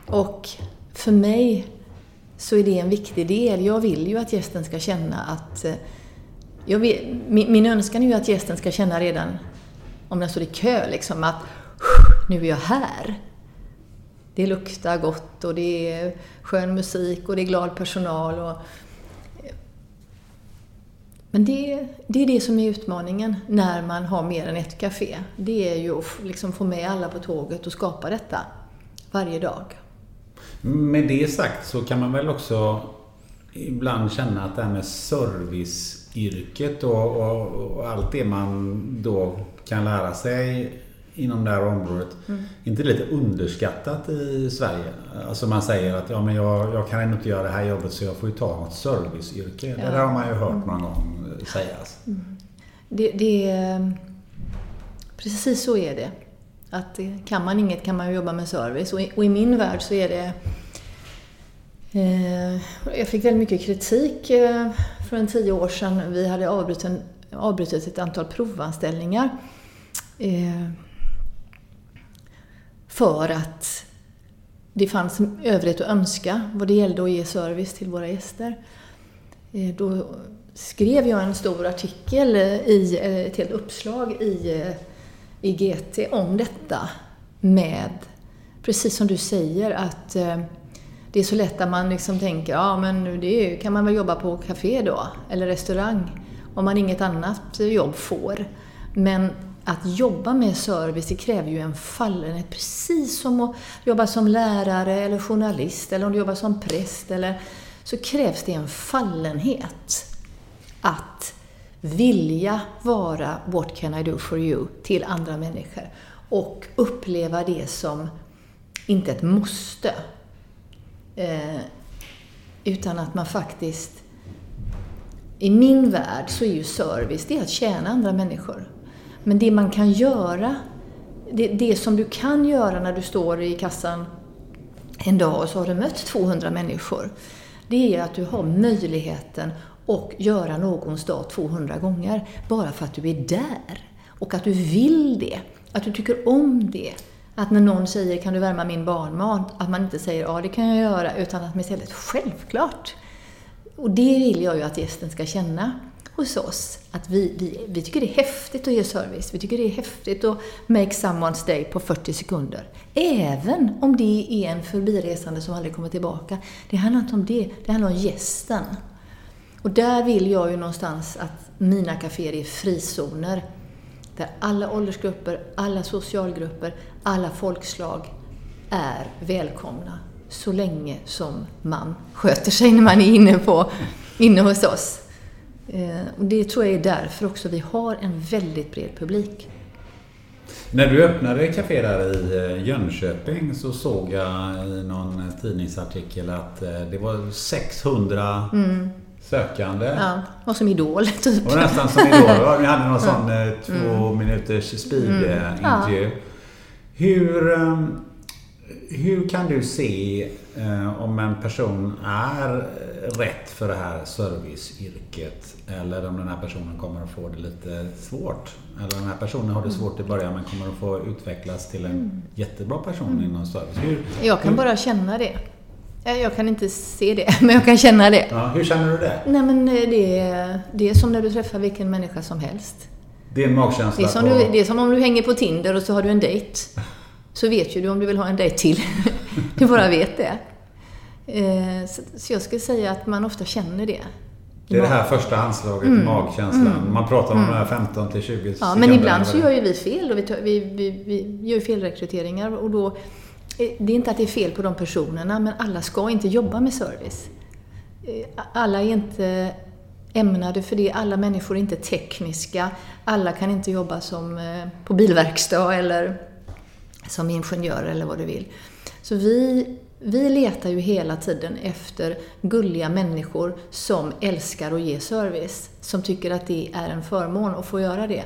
Och för mig så är det en viktig del. Jag vill ju att gästen ska känna att... Eh, jag vill, min, min önskan är ju att gästen ska känna redan, om den står i kö, liksom att nu är jag här. Det luktar gott och det är skön musik och det är glad personal. Och, men det, det är det som är utmaningen när man har mer än ett café. Det är ju att liksom få med alla på tåget och skapa detta varje dag. Med det sagt så kan man väl också ibland känna att det här med serviceyrket och, och, och allt det man då kan lära sig inom det här området. Mm. inte lite underskattat i Sverige? Alltså man säger att ja, men jag, jag kan ändå inte göra det här jobbet så jag får ju ta något serviceyrke. Ja. Det där har man ju hört mm. någon gång sägas. Mm. Det, det, precis så är det. Att kan man inget kan man jobba med service. Och i, och i min värld så är det... Eh, jag fick väldigt mycket kritik eh, för en tio år sedan. Vi hade avbrutit, avbrutit ett antal provanställningar. Eh, för att det fanns övrigt att önska vad det gällde att ge service till våra gäster. Eh, då skrev jag en stor artikel i eh, ett helt uppslag i, eh, i GT om detta med, precis som du säger, att det är så lätt att man liksom tänker, ja men det kan man väl jobba på café då, eller restaurang, om man inget annat jobb får. Men att jobba med service, det kräver ju en fallenhet. Precis som att jobba som lärare eller journalist eller om du jobbar som präst. Eller, så krävs det en fallenhet. Att vilja vara What can I do for you till andra människor. Och uppleva det som, inte ett måste, eh, utan att man faktiskt i min värld så är ju service, det är att tjäna andra människor. Men det man kan göra, det, det som du kan göra när du står i kassan en dag och så har du mött 200 människor, det är att du har möjligheten att göra någons dag 200 gånger bara för att du är där. Och att du vill det. Att du tycker om det. Att när någon säger ”Kan du värma min barnmat?” att man inte säger ”Ja, det kan jag göra” utan att man istället ”Självklart!” Och det vill jag ju att gästen ska känna hos oss. Att vi, vi, vi tycker det är häftigt att ge service. Vi tycker det är häftigt att make someone's day på 40 sekunder. Även om det är en förbiresande som aldrig kommer tillbaka. Det handlar inte om det, det handlar om gästen. Och där vill jag ju någonstans att mina kaféer är frizoner. Där alla åldersgrupper, alla socialgrupper, alla folkslag är välkomna. Så länge som man sköter sig när man är inne, på, inne hos oss. Eh, och det tror jag är därför också vi har en väldigt bred publik. När du öppnade café där i eh, Jönköping så såg jag i någon tidningsartikel att eh, det var 600 mm. sökande. Ja, var som Idol typ. Var nästan som Idol. Vi hade någon *laughs* sån två mm. minuters speed-intervju. Mm. Hur, hur kan du se om en person är rätt för det här serviceyrket eller om den här personen kommer att få det lite svårt. Eller den här personen har det svårt i början men kommer att få utvecklas till en mm. jättebra person mm. inom service. Hur, jag kan hur... bara känna det. Jag kan inte se det, *laughs* men jag kan känna det. Ja, hur känner du det? Nej, men eh, det är, det är som när du träffar vilken människa som helst. Det är en magkänsla? Det är, som du, det är som om du hänger på Tinder och så har du en dejt. Så vet ju du om du vill ha en dejt till. *laughs* du bara vet det. Eh, så jag skulle säga att man ofta känner det. Det är det här första handslaget, mm. magkänslan. Mm. Man pratar om mm. de här 15 till 20 Ja, men ibland så gör ju vi fel. Och vi, vi, vi, vi gör felrekryteringar. Och då, eh, det är inte att det är fel på de personerna, men alla ska inte jobba med service. Eh, alla är inte ämnade för det. Alla människor är inte tekniska. Alla kan inte jobba som på bilverkstad eller som ingenjör eller vad du vill. Så vi vi letar ju hela tiden efter gulliga människor som älskar att ge service. Som tycker att det är en förmån att få göra det.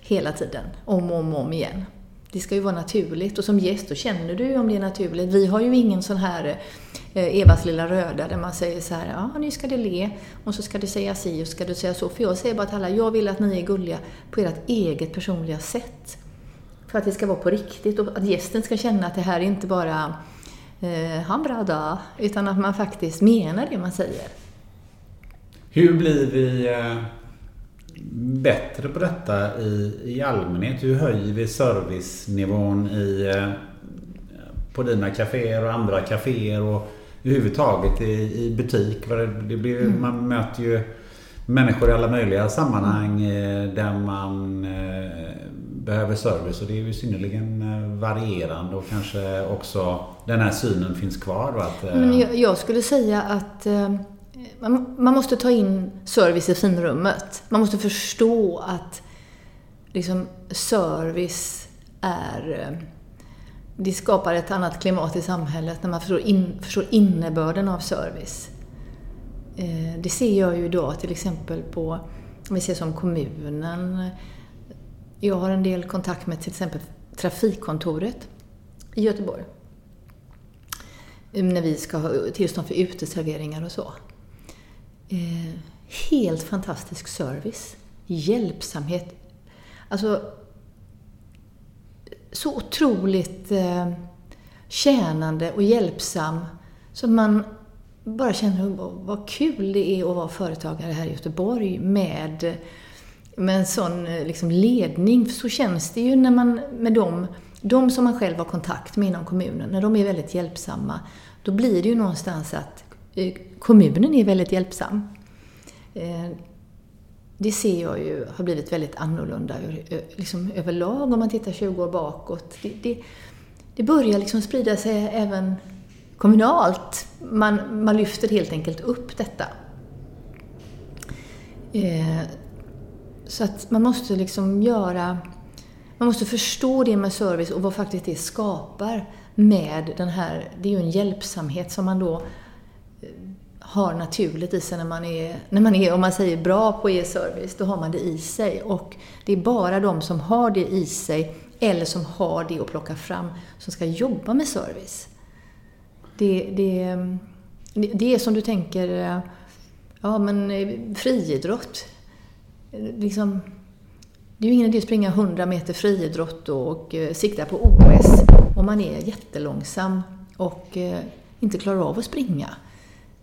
Hela tiden, om och om, om igen. Det ska ju vara naturligt och som gäst då känner du ju om det är naturligt. Vi har ju ingen sån här eh, Evas lilla röda där man säger så här, ja nu ska det le och så ska du säga si och så ska du säga så. För jag säger bara till alla, jag vill att ni är gulliga på ert eget personliga sätt. För att det ska vara på riktigt och att gästen ska känna att det här är inte bara eh, ha en bra dag, utan att man faktiskt menar det man säger. Hur blir vi eh, bättre på detta i, i allmänhet? Hur höjer vi servicenivån i, eh, på dina kaféer och andra kaféer och överhuvudtaget i, i butik? Det blir, mm. Man möter ju människor i alla möjliga sammanhang eh, där man behöver service och det är ju synnerligen eh, varierande och kanske också den här synen finns kvar. Att, Men jag, jag skulle säga att eh, man, man, måste ta in service i finrummet. Man måste förstå att liksom, service är det skapar ett annat klimat i samhället när man förstår, in, förstår innebörden av service. Det ser jag ju idag till exempel på, om vi ser som kommunen, jag har en del kontakt med till exempel Trafikkontoret i Göteborg. När vi ska ha tillstånd för uteserveringar och så. Eh, helt fantastisk service. Hjälpsamhet. Alltså, så otroligt eh, tjänande och hjälpsam så man bara känner vad kul det är att vara företagare här i Göteborg med med en sån eh, liksom, ledning. För så känns det ju när man, med dem, de som man själv har kontakt med inom kommunen, när de är väldigt hjälpsamma, då blir det ju någonstans att eh, kommunen är väldigt hjälpsam. Eh, det ser jag ju har blivit väldigt annorlunda liksom överlag om man tittar 20 år bakåt. Det, det, det börjar liksom sprida sig även kommunalt. Man, man lyfter helt enkelt upp detta. Så att man måste liksom göra... Man måste förstå det med service och vad faktiskt det skapar med den här... Det är ju en hjälpsamhet som man då eh, har naturligt i sig när man är, när man är om man säger bra på e-service, då har man det i sig. Och det är bara de som har det i sig, eller som har det att plocka fram, som ska jobba med service. Det, det, det är som du tänker, eh, ja men eh, friidrott liksom, det är ju ingen idé att springa 100 meter friidrott och, och sikta på OS om man är jättelångsam och eh, inte klarar av att springa.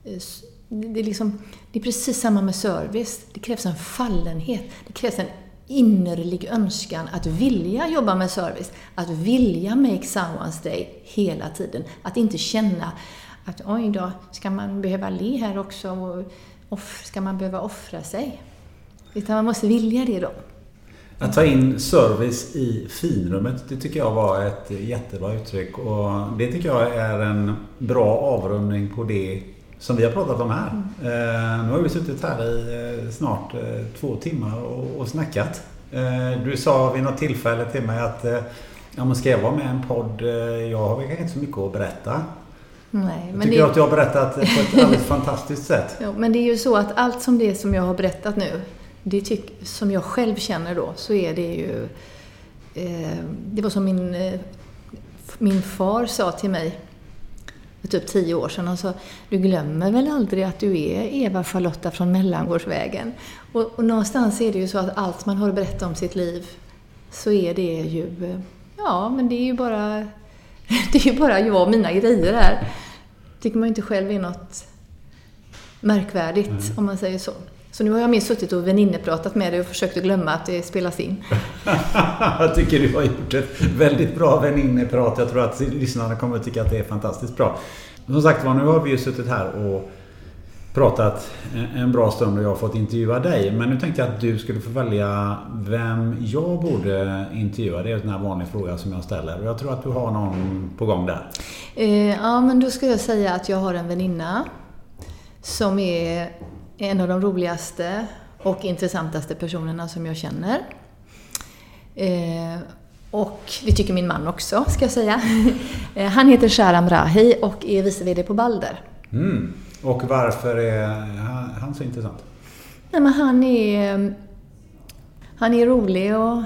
Eh, det är, liksom, det är precis samma med service. Det krävs en fallenhet. Det krävs en innerlig önskan att vilja jobba med service. Att vilja make someone's day hela tiden. Att inte känna att oj då, ska man behöva le här också? Och ska man behöva offra sig? Utan man måste vilja det då. Att ta in service i finrummet, det tycker jag var ett jättebra uttryck. Och det tycker jag är en bra avrundning på det som vi har pratat om här. Mm. nu har vi suttit här i eh, snart eh, två timmar och, och snackat. du sa vid något tillfälle till mig att ja, men ska jag vara med i en podd? Jag har kanske inte så mycket att berätta. Nej, jag tycker det... att jag har berättat på ett alldeles fantastiskt sätt. *laughs* Ja, men det är ju så att allt som det som jag har berättat nu det tyck, som jag själv känner då, så är det ju... Eh, det var som min, eh, min far sa till mig för typ tio år sedan. Han sa, du glömmer väl aldrig att du är Eva-Charlotta från Mellangårdsvägen? Och, och någonstans är det ju så att allt man har att berätta om sitt liv, så är det ju... Ja, men det är ju bara... *laughs* Det är ju bara jag och mina grejer här. tycker man ju inte själv är något märkvärdigt, mm. om man säger så. Så nu har jag mer suttit och väninnepratat med dig och försökt att glömma att det spelas in. *laughs* jag tycker du har gjort ett väldigt bra väninneprat. Jag tror att lyssnarna kommer att tycka att det är fantastiskt bra. Som sagt var, nu har vi ju suttit här och pratat en bra stund och jag har fått intervjua dig. Men nu tänkte jag att du skulle få välja vem jag borde intervjua. Det är en här vanlig fråga som jag ställer. Jag tror att du har någon på gång där. Eh, ja, men då ska jag säga att jag har en väninna som är en av de roligaste och intressantaste personerna som jag känner. Eh, och det tycker min man också, ska jag säga. *laughs* Eh, han heter Sharam Rahi och är vice VD på Balder. Mm. Och varför är han så intressant? Nej, men han är, han är rolig och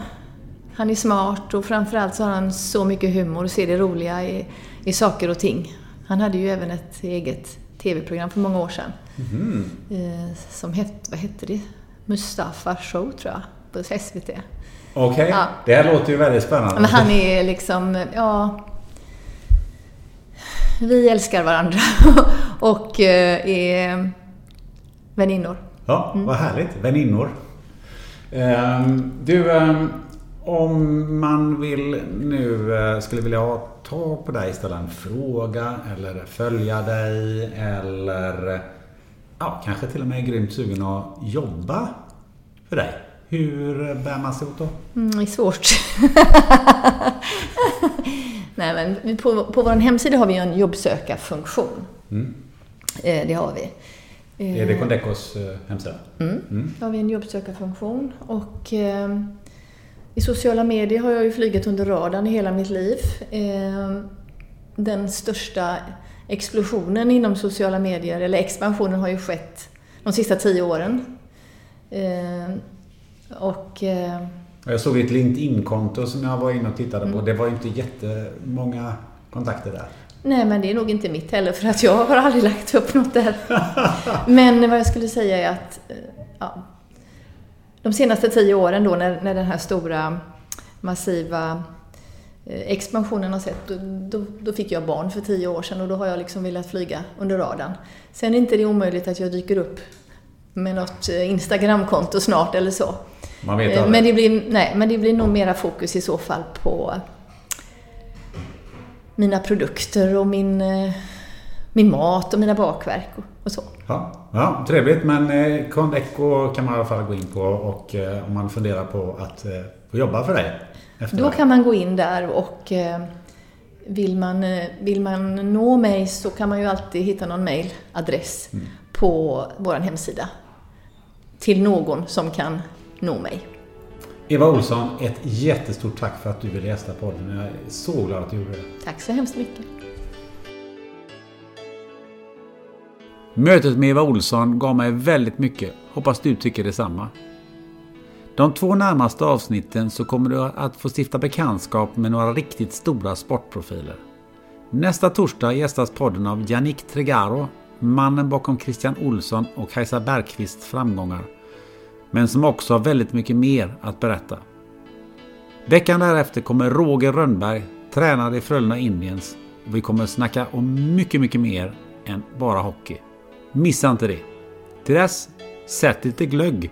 han är smart och framförallt så har han så mycket humor och ser det roliga i, i saker och ting. Han hade ju även ett eget TV-program för många år sedan. Mm. Som hette, vad hette det? Mustafa Show tror jag, på SVT. Okej, okay. ja. det här låter ju väldigt spännande. Men han är liksom, ja... Vi älskar varandra *laughs* och eh, är väninnor. Ja, mm. vad härligt. Väninnor. Ehm, du, ehm, om man vill nu eh, skulle vilja ta på dig, ställa en fråga eller följa dig eller ja, kanske till och med är grymt sugen att jobba för dig. Hur bär man sig åt då? Mm, det är svårt. *laughs* Nej, men på, på vår hemsida har vi en jobbsökarfunktion. Mm. Eh, det har vi. Är det Condecos eh, hemsida? Mm. Mm. Då har vi en jobbsökarfunktion. Och, eh, I sociala medier har jag ju flugit under radarn i hela mitt liv. Eh, den största explosionen inom sociala medier, eller expansionen, har ju skett de sista tio åren. Eh, och... Eh, jag såg ett LinkedIn-konto som jag var inne och tittade på. Mm. Det var ju inte jättemånga kontakter där. Nej, men det är nog inte mitt heller för att jag har aldrig lagt upp något där. *laughs* men vad jag skulle säga är att eh, ja, de senaste tio åren då när, när den här stora massiva expansionen har sett, då, då, då, fick jag barn för tio år sedan och då har jag liksom velat flyga under radarn. Sen är inte det omöjligt att jag dyker upp med något eh, Instagramkonto snart eller så. Man vet aldrig. Men det blir, nej, men det blir nog mera fokus i så fall på mina produkter och min, eh, min mat och mina bakverk och, och så. Ja, ja, trevligt. Men eh, Condeco kan man i alla fall gå in på och eh, om man funderar på att eh, få jobba för dig. Då det. kan man gå in där och eh, vill, man, eh, vill man nå mig så kan man ju alltid hitta någon mailadress mm. på vår hemsida. Till någon som kan nå mig. Eva Olsson, ett jättestort tack för att du ville gästa podden. Jag är så glad att du gjorde det. Tack så hemskt mycket. Mötet med Eva Olsson gav mig väldigt mycket. Hoppas du tycker detsamma. De två närmaste avsnitten så kommer du att få stifta bekantskap med några riktigt stora sportprofiler. Nästa torsdag gästas podden av Yannick Tregaro, mannen bakom Christian Olsson och Kajsa Bergqvists framgångar men som också har väldigt mycket mer att berätta. Veckan därefter kommer Roger Rönnberg, tränare i Frölunda Indiens och vi kommer snacka om mycket, mycket mer än bara hockey. Missa inte det! Till dess, sätt lite glögg